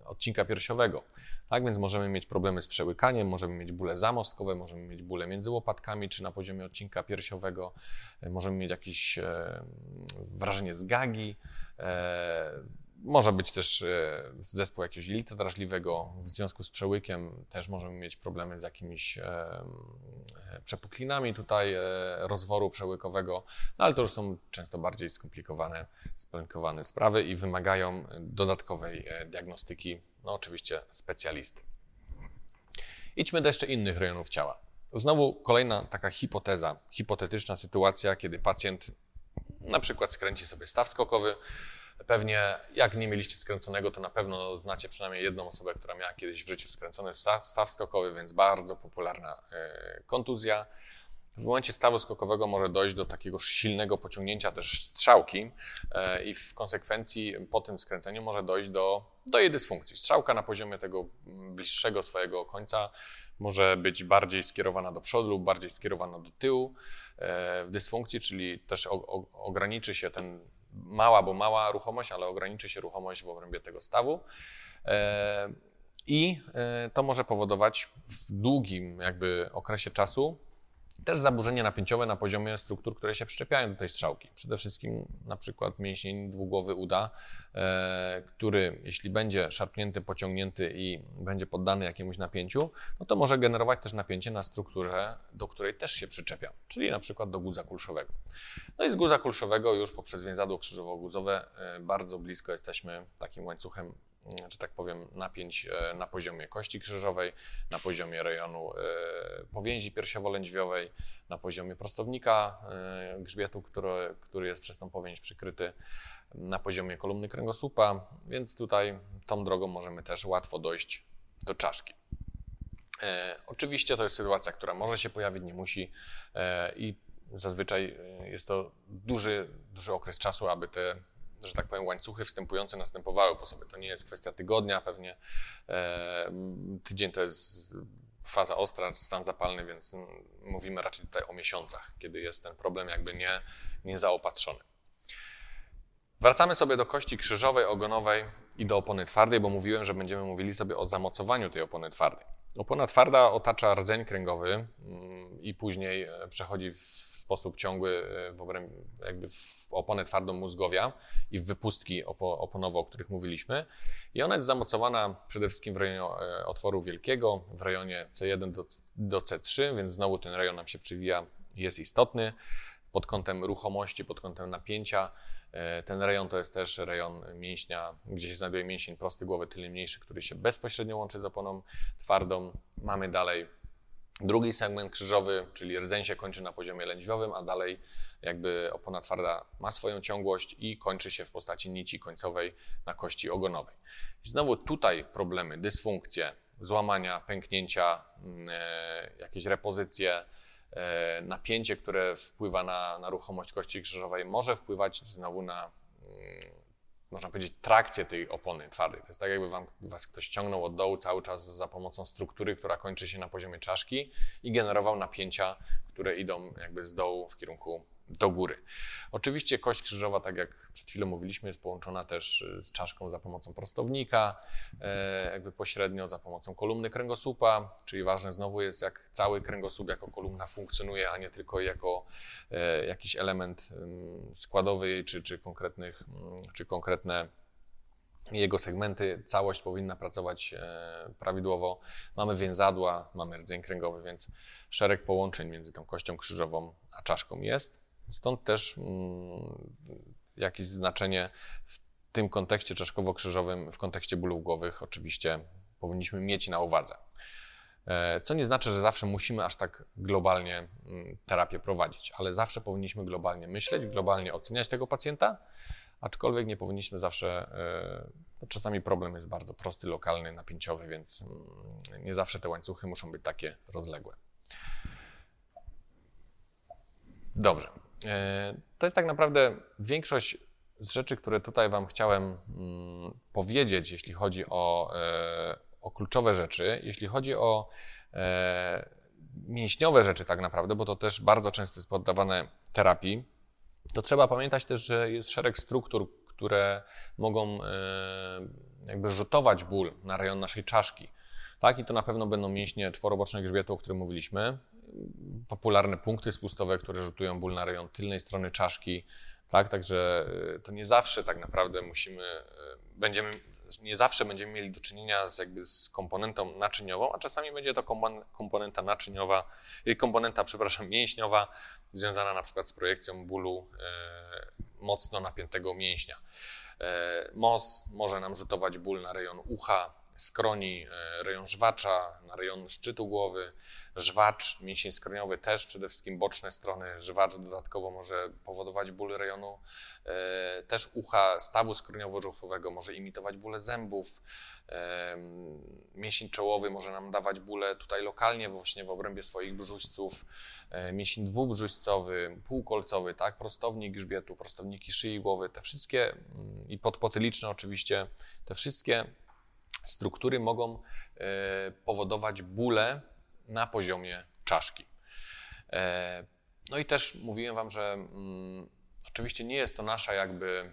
odcinka piersiowego. Tak więc możemy mieć problemy z przełykaniem, możemy mieć bóle zamostkowe, możemy mieć bóle między łopatkami, czy na poziomie odcinka piersiowego, e, możemy mieć jakieś e, wrażenie zgagi, e, może być też e, zespół jakiegoś jelita drażliwego. W związku z przełykiem też możemy mieć problemy z jakimiś e, e, przepuklinami tutaj rozworu przełykowego, no ale to już są często bardziej skomplikowane, skomplikowane sprawy i wymagają dodatkowej diagnostyki, no oczywiście specjalisty. Idźmy do jeszcze innych rejonów ciała. Znowu kolejna taka hipoteza, hipotetyczna sytuacja, kiedy pacjent na przykład skręci sobie staw skokowy, Pewnie jak nie mieliście skręconego, to na pewno znacie przynajmniej jedną osobę, która miała kiedyś w życiu skręcony staw, staw skokowy, więc bardzo popularna e, kontuzja. W momencie stawu skokowego może dojść do takiego silnego pociągnięcia też strzałki e, i w konsekwencji po tym skręceniu może dojść do, do jej dysfunkcji. Strzałka na poziomie tego bliższego swojego końca może być bardziej skierowana do przodu lub bardziej skierowana do tyłu e, w dysfunkcji, czyli też ograniczy się ten mała, bo mała ruchomość, ale ograniczy się ruchomość w obrębie tego stawu. E, I e, to może powodować w długim jakby okresie czasu też zaburzenie napięciowe na poziomie struktur, które się przyczepiają do tej strzałki. Przede wszystkim na przykład mięsień dwugłowy uda, e, który jeśli będzie szarpnięty, pociągnięty i będzie poddany jakiemuś napięciu, no to może generować też napięcie na strukturze, do której też się przyczepia, czyli na przykład do guza kulszowego. No i z guza kulszowego już poprzez więzadło krzyżowo-guzowe e, bardzo blisko jesteśmy takim łańcuchem że tak powiem, napięć e, na poziomie kości krzyżowej, na poziomie rejonu e, powięzi piersiowo-lędźwiowej, na poziomie prostownika e, grzbietu, który, który jest przez tą powięź przykryty, na poziomie kolumny kręgosłupa, więc tutaj tą drogą możemy też łatwo dojść do czaszki. Oczywiście to jest sytuacja, która może się pojawić, nie musi i zazwyczaj jest to duży, duży okres czasu, aby te że tak powiem, łańcuchy wstępujące następowały po sobie. To nie jest kwestia tygodnia, pewnie e, tydzień to jest faza ostra, stan zapalny, więc mówimy raczej tutaj o miesiącach, kiedy jest ten problem jakby nie, niezaopatrzony. Wracamy sobie do kości krzyżowej, ogonowej i do opony twardej, bo mówiłem, że będziemy mówili sobie o zamocowaniu tej opony twardej. Opona twarda otacza rdzeń kręgowy mm, i później e, przechodzi w sposób ciągły e, w obręb, jakby w oponę twardą mózgowia i w wypustki oponowe, o których mówiliśmy. I ona jest zamocowana przede wszystkim w rejonie e, otworu wielkiego, w rejonie C1 do, do C3, więc znowu ten rejon nam się przywija jest istotny pod kątem ruchomości, pod kątem napięcia. E, ten rejon to jest też rejon mięśnia, gdzie się znajduje mięsień prosty głowy tylny mniejszy, który się bezpośrednio łączy z oponą twardą. Mamy dalej drugi segment krzyżowy, czyli rdzeń się kończy na poziomie lędźwiowym, a dalej jakby opona twarda ma swoją ciągłość i kończy się w postaci nici końcowej na kości ogonowej. I znowu tutaj problemy, dysfunkcje, złamania, pęknięcia, mm, e, jakieś repozycje, napięcie, które wpływa na, na ruchomość kości krzyżowej, może wpływać znowu na, mm, można powiedzieć, trakcję tej opony twardej. To jest tak, jakby wam, was ktoś ciągnął od dołu cały czas za pomocą struktury, która kończy się na poziomie czaszki i generował napięcia, które idą jakby z dołu w kierunku do góry. Oczywiście kość krzyżowa, tak jak przed chwilą mówiliśmy, jest połączona też y, z czaszką za pomocą prostownika, e, jakby pośrednio za pomocą kolumny kręgosłupa, czyli ważne znowu jest, jak cały kręgosłup jako kolumna funkcjonuje, a nie tylko jako e, jakiś element składowy czy, czy, konkretnych, czy konkretne jego segmenty, całość powinna pracować e, prawidłowo. Mamy więzadła, mamy rdzeń kręgowy, więc szereg połączeń między tą kością krzyżową a czaszką jest. Stąd też mm, jakieś znaczenie w tym kontekście czaszkowo-krzyżowym, w kontekście bólów głowych, oczywiście powinniśmy mieć na uwadze. E, co nie znaczy, że zawsze musimy aż tak globalnie mm, terapię prowadzić, ale zawsze powinniśmy globalnie myśleć, globalnie oceniać tego pacjenta, aczkolwiek nie powinniśmy zawsze. No czasami problem jest bardzo prosty, lokalny, napięciowy, więc mm, nie zawsze te łańcuchy muszą być takie rozległe. Dobrze. E, to jest tak naprawdę większość z rzeczy, które tutaj Wam chciałem mm, powiedzieć, jeśli chodzi o, e, o kluczowe rzeczy. Jeśli chodzi o e, mięśniowe rzeczy, tak naprawdę, bo to też bardzo często jest poddawane terapii, to trzeba pamiętać też, że jest szereg struktur, które mogą jakby rzutować ból na rejon naszej czaszki. Tak, i to na pewno będą mięśnie czworoboczne grzbietu, o którym mówiliśmy, popularne punkty spustowe, które rzutują ból na rejon tylnej strony czaszki, tak? Także y, to nie zawsze tak naprawdę musimy, y, będziemy, nie zawsze będziemy mieli do czynienia z jakby z komponentą naczyniową, a czasami będzie to komponenta naczyniowa, y, komponenta, przepraszam, mięśniowa, związana na przykład z projekcją bólu mocno napiętego mięśnia. MOS może nam rzutować ból na rejon ucha, skroni, rejon żwacza, na rejon szczytu głowy, żwacz, mięsień skroniowy też, przede wszystkim boczne strony, żwacz dodatkowo może powodować ból rejonu, e, też ucha stawu skroniowo-żuchowego może imitować bóle zębów, e, mięsień czołowy może nam dawać bóle tutaj lokalnie, właśnie w obrębie swoich brzuźców, e, mięsień dwubrzuźcowy, półkolcowy, tak, prostownik grzbietu, prostowniki szyi głowy, te wszystkie mm, i podpotyliczne oczywiście, te wszystkie struktury mogą powodować bóle na poziomie czaszki. E, no i też mówiłem Wam, że mm, oczywiście nie jest to nasza jakby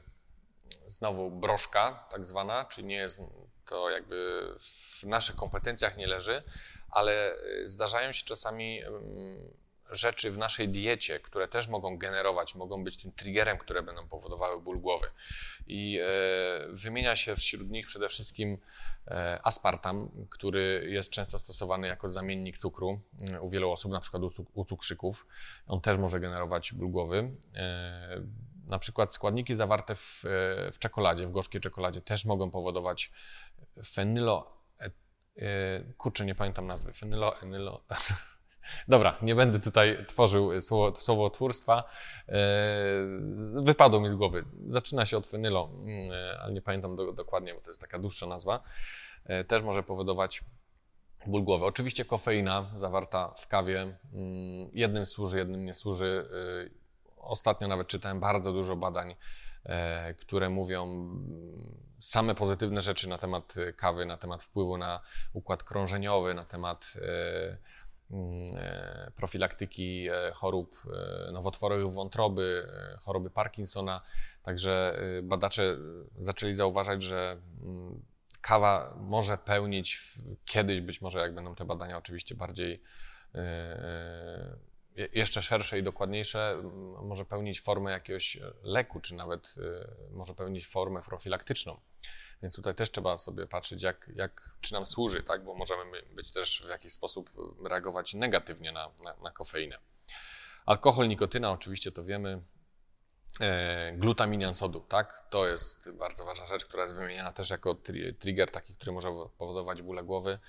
znowu broszka, tak zwana, czyli nie jest to jakby w naszych kompetencjach nie leży, ale y, zdarzają się czasami mm, rzeczy w naszej diecie, które też mogą generować, mogą być tym triggerem, które będą powodowały ból głowy. I e, wymienia się wśród nich przede wszystkim e, aspartam, który jest często stosowany jako zamiennik cukru e, u wielu osób, na przykład u cukrzyków. On też może generować ból głowy. Na przykład składniki zawarte w, w czekoladzie, w gorzkiej czekoladzie też mogą powodować fenylo... Kurczę, nie pamiętam nazwy. Fenylo... Enylo... Dobra, nie będę tutaj tworzył słowo, słowotwórstwa. E, wypadło mi z głowy. Zaczyna się od fenylo, mm, e, ale nie pamiętam do, dokładnie, bo to jest taka dłuższa nazwa. E, też może powodować ból głowy. Oczywiście kofeina zawarta w kawie. Mm, jednym służy, jednym nie służy. Ostatnio nawet czytałem bardzo dużo badań, które mówią mm, same pozytywne rzeczy na temat kawy, na temat wpływu na układ krążeniowy, na temat profilaktyki e, chorób e, nowotworowych wątroby, choroby Parkinsona. Także badacze zaczęli zauważać, że mm, kawa może pełnić kiedyś, być może jak będą te badania oczywiście bardziej jeszcze szersze i dokładniejsze, może pełnić formę jakiegoś leku, czy nawet może pełnić formę profilaktyczną. Więc tutaj też trzeba sobie patrzeć, jak, jak, czy nam służy, tak? bo możemy być też w jakiś sposób reagować negatywnie na, na, na kofeinę. Alkohol, nikotyna, oczywiście to wiemy. E, glutaminian sodu, tak? To jest bardzo ważna rzecz, która jest wymieniana też jako trigger taki, który może powodować bóle głowy.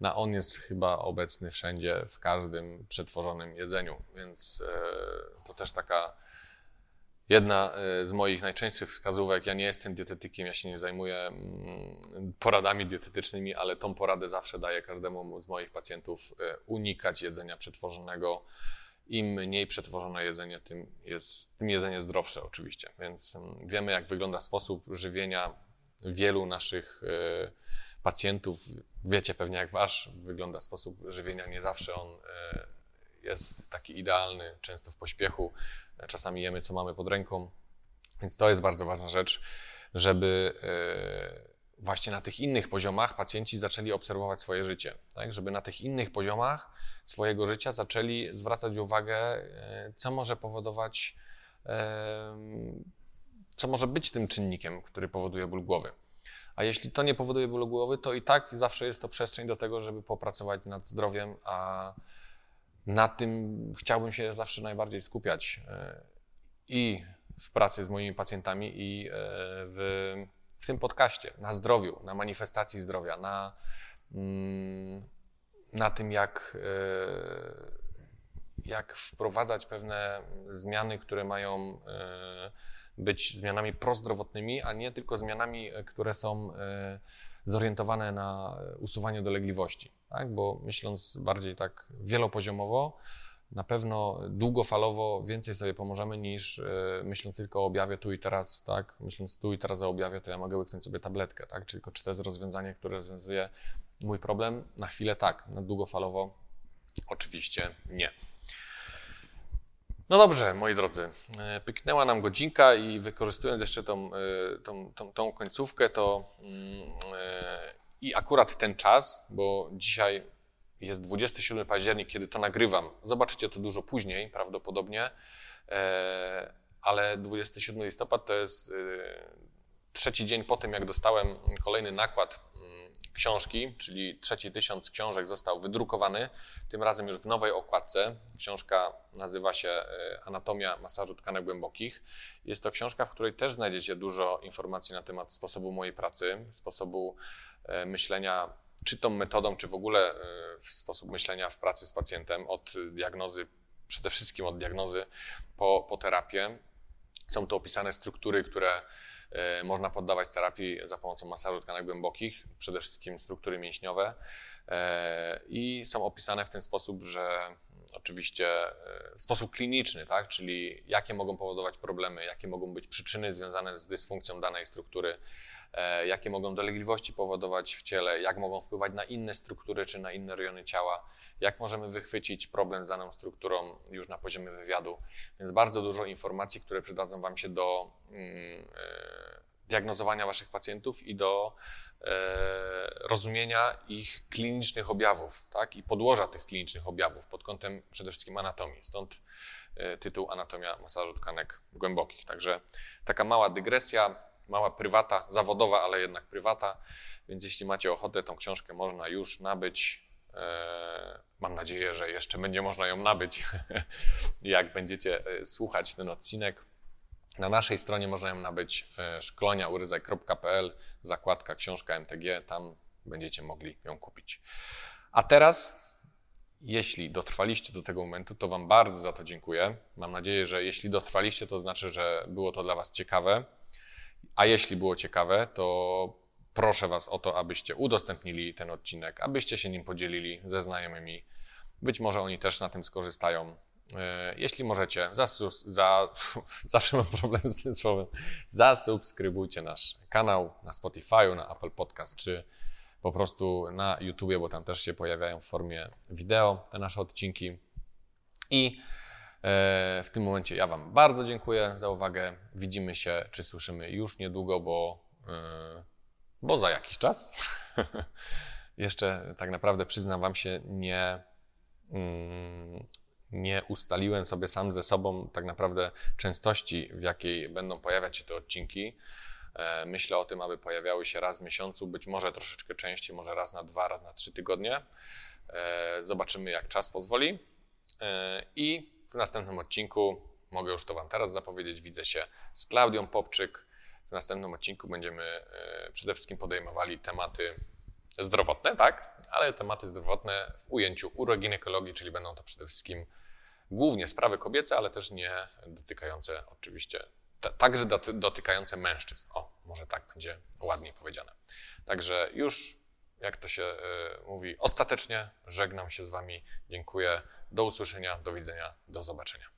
Na on jest chyba obecny wszędzie, w każdym przetworzonym jedzeniu, więc e, to też taka Jedna e, z moich najczęstszych wskazówek, ja nie jestem dietetykiem, ja się nie zajmuję mm, poradami dietetycznymi, ale tą poradę zawsze daję każdemu z moich pacjentów, e, unikać jedzenia przetworzonego. Im mniej przetworzone jedzenie, tym, jest, tym jedzenie zdrowsze oczywiście. Więc mm, wiemy, jak wygląda sposób żywienia wielu naszych e, pacjentów. Wiecie pewnie, jak wasz wygląda sposób żywienia. Nie zawsze on jest taki idealny, często w pośpiechu. Czasami jemy, co mamy pod ręką. Więc to jest bardzo ważna rzecz, żeby e, właśnie na tych innych poziomach pacjenci zaczęli obserwować swoje życie. Tak? Żeby na tych innych poziomach swojego życia zaczęli zwracać uwagę, e, co może powodować, e, co może być tym czynnikiem, który powoduje ból głowy. A jeśli to nie powoduje bólu głowy, to i tak zawsze jest to przestrzeń do tego, żeby popracować nad zdrowiem, a na tym chciałbym się zawsze najbardziej skupiać e, i w pracy z moimi pacjentami, i e, w, w tym podcaście, na zdrowiu, na manifestacji zdrowia, na, mm, na tym, jak, e, jak wprowadzać pewne zmiany, które mają być zmianami prozdrowotnymi, a nie tylko zmianami, które są zorientowane na usuwanie dolegliwości tak? bo myśląc bardziej tak wielopoziomowo, na pewno długofalowo więcej sobie pomożemy niż yy, myśląc tylko o objawie tu i teraz, tak? Myśląc tu i teraz o objawie, to ja mogę łyknąć sobie tabletkę, tak? Czy, czy to jest rozwiązanie, które rozwiązuje mój problem? Na chwilę tak, na długofalowo oczywiście nie. No dobrze, moi drodzy, e, pyknęła nam godzinka i wykorzystując jeszcze tą, e, tą, tą, tą końcówkę, to yy, i akurat ten czas, bo dzisiaj jest 27 październik, kiedy to nagrywam. Zobaczycie to dużo później prawdopodobnie, e, ale 27 listopad to jest e, trzeci dzień po tym, jak dostałem kolejny nakład mm, książki, czyli trzeci tysiąc książek został wydrukowany, tym razem już w nowej okładce. Książka nazywa się e, Anatomia masażu tkanek głębokich. Jest to książka, w której też znajdziecie dużo informacji na temat sposobu mojej pracy, sposobu E, myślenia, czy tą metodą, czy w ogóle e, sposób myślenia w pracy z pacjentem, od diagnozy, przede wszystkim od diagnozy po, po terapię. Są tu opisane struktury, które można poddawać terapii za pomocą masażu tkanek głębokich, przede wszystkim struktury mięśniowe. I są opisane w ten sposób, że oczywiście w sposób kliniczny, tak? czyli jakie mogą powodować problemy, jakie mogą być przyczyny związane z dysfunkcją danej struktury, E, jakie mogą dolegliwości powodować w ciele, jak mogą wpływać na inne struktury czy na inne rejony ciała, jak możemy wychwycić problem z daną strukturą już na poziomie wywiadu. Więc bardzo dużo informacji, które przydadzą Wam się do mm, e, diagnozowania Waszych pacjentów i do e, rozumienia ich klinicznych objawów, tak? I podłoża tych klinicznych objawów pod kątem przede wszystkim anatomii. Stąd tytuł Anatomia masażu tkanek głębokich. Także taka mała dygresja mała prywata, zawodowa, ale jednak prywata. Więc jeśli macie ochotę, tą książkę można już nabyć. E, mam nadzieję, że jeszcze będzie można ją nabyć, jak będziecie e, słuchać ten odcinek. Na naszej stronie można ją nabyć e, szkoleniauryzek.pl, zakładka książka MTG, tam będziecie mogli ją kupić. A teraz, jeśli dotrwaliście do tego momentu, to Wam bardzo za to dziękuję. Mam nadzieję, że jeśli dotrwaliście, to znaczy, że było to dla Was ciekawe. A jeśli było ciekawe, to proszę Was o to, abyście udostępnili ten odcinek, abyście się nim podzielili ze znajomymi. Być może oni też na tym skorzystają. E, jeśli możecie, za, zawsze mam problem z tym słowem, zasubskrybujcie nasz kanał na Spotify, na Apple Podcast, czy po prostu na YouTube, bo tam też się pojawiają w formie wideo te nasze odcinki. I w tym momencie ja Wam bardzo dziękuję za uwagę. Widzimy się czy słyszymy już niedługo, bo e, bo za jakiś czas jeszcze tak naprawdę przyznam Wam się, nie, mm, nie ustaliłem sobie sam ze sobą tak naprawdę częstości, w jakiej będą pojawiać się te odcinki. E, myślę o tym, aby pojawiały się raz w miesiącu, być może troszeczkę częściej, może raz na dwa, raz na trzy tygodnie. E, zobaczymy, jak czas pozwoli. E, I w następnym odcinku, mogę już to Wam teraz zapowiedzieć, widzę się z Klaudią Popczyk. W następnym odcinku będziemy przede wszystkim podejmowali tematy zdrowotne, tak? Ale tematy zdrowotne w ujęciu uroginekologii, czyli będą to przede wszystkim głównie sprawy kobiece, ale też nie dotykające oczywiście, także dotykające mężczyzn. O, może tak będzie ładniej powiedziane. Także już, jak to się y, mówi, ostatecznie żegnam się z Wami. Dziękuję. Do usłyszenia, do widzenia, do zobaczenia.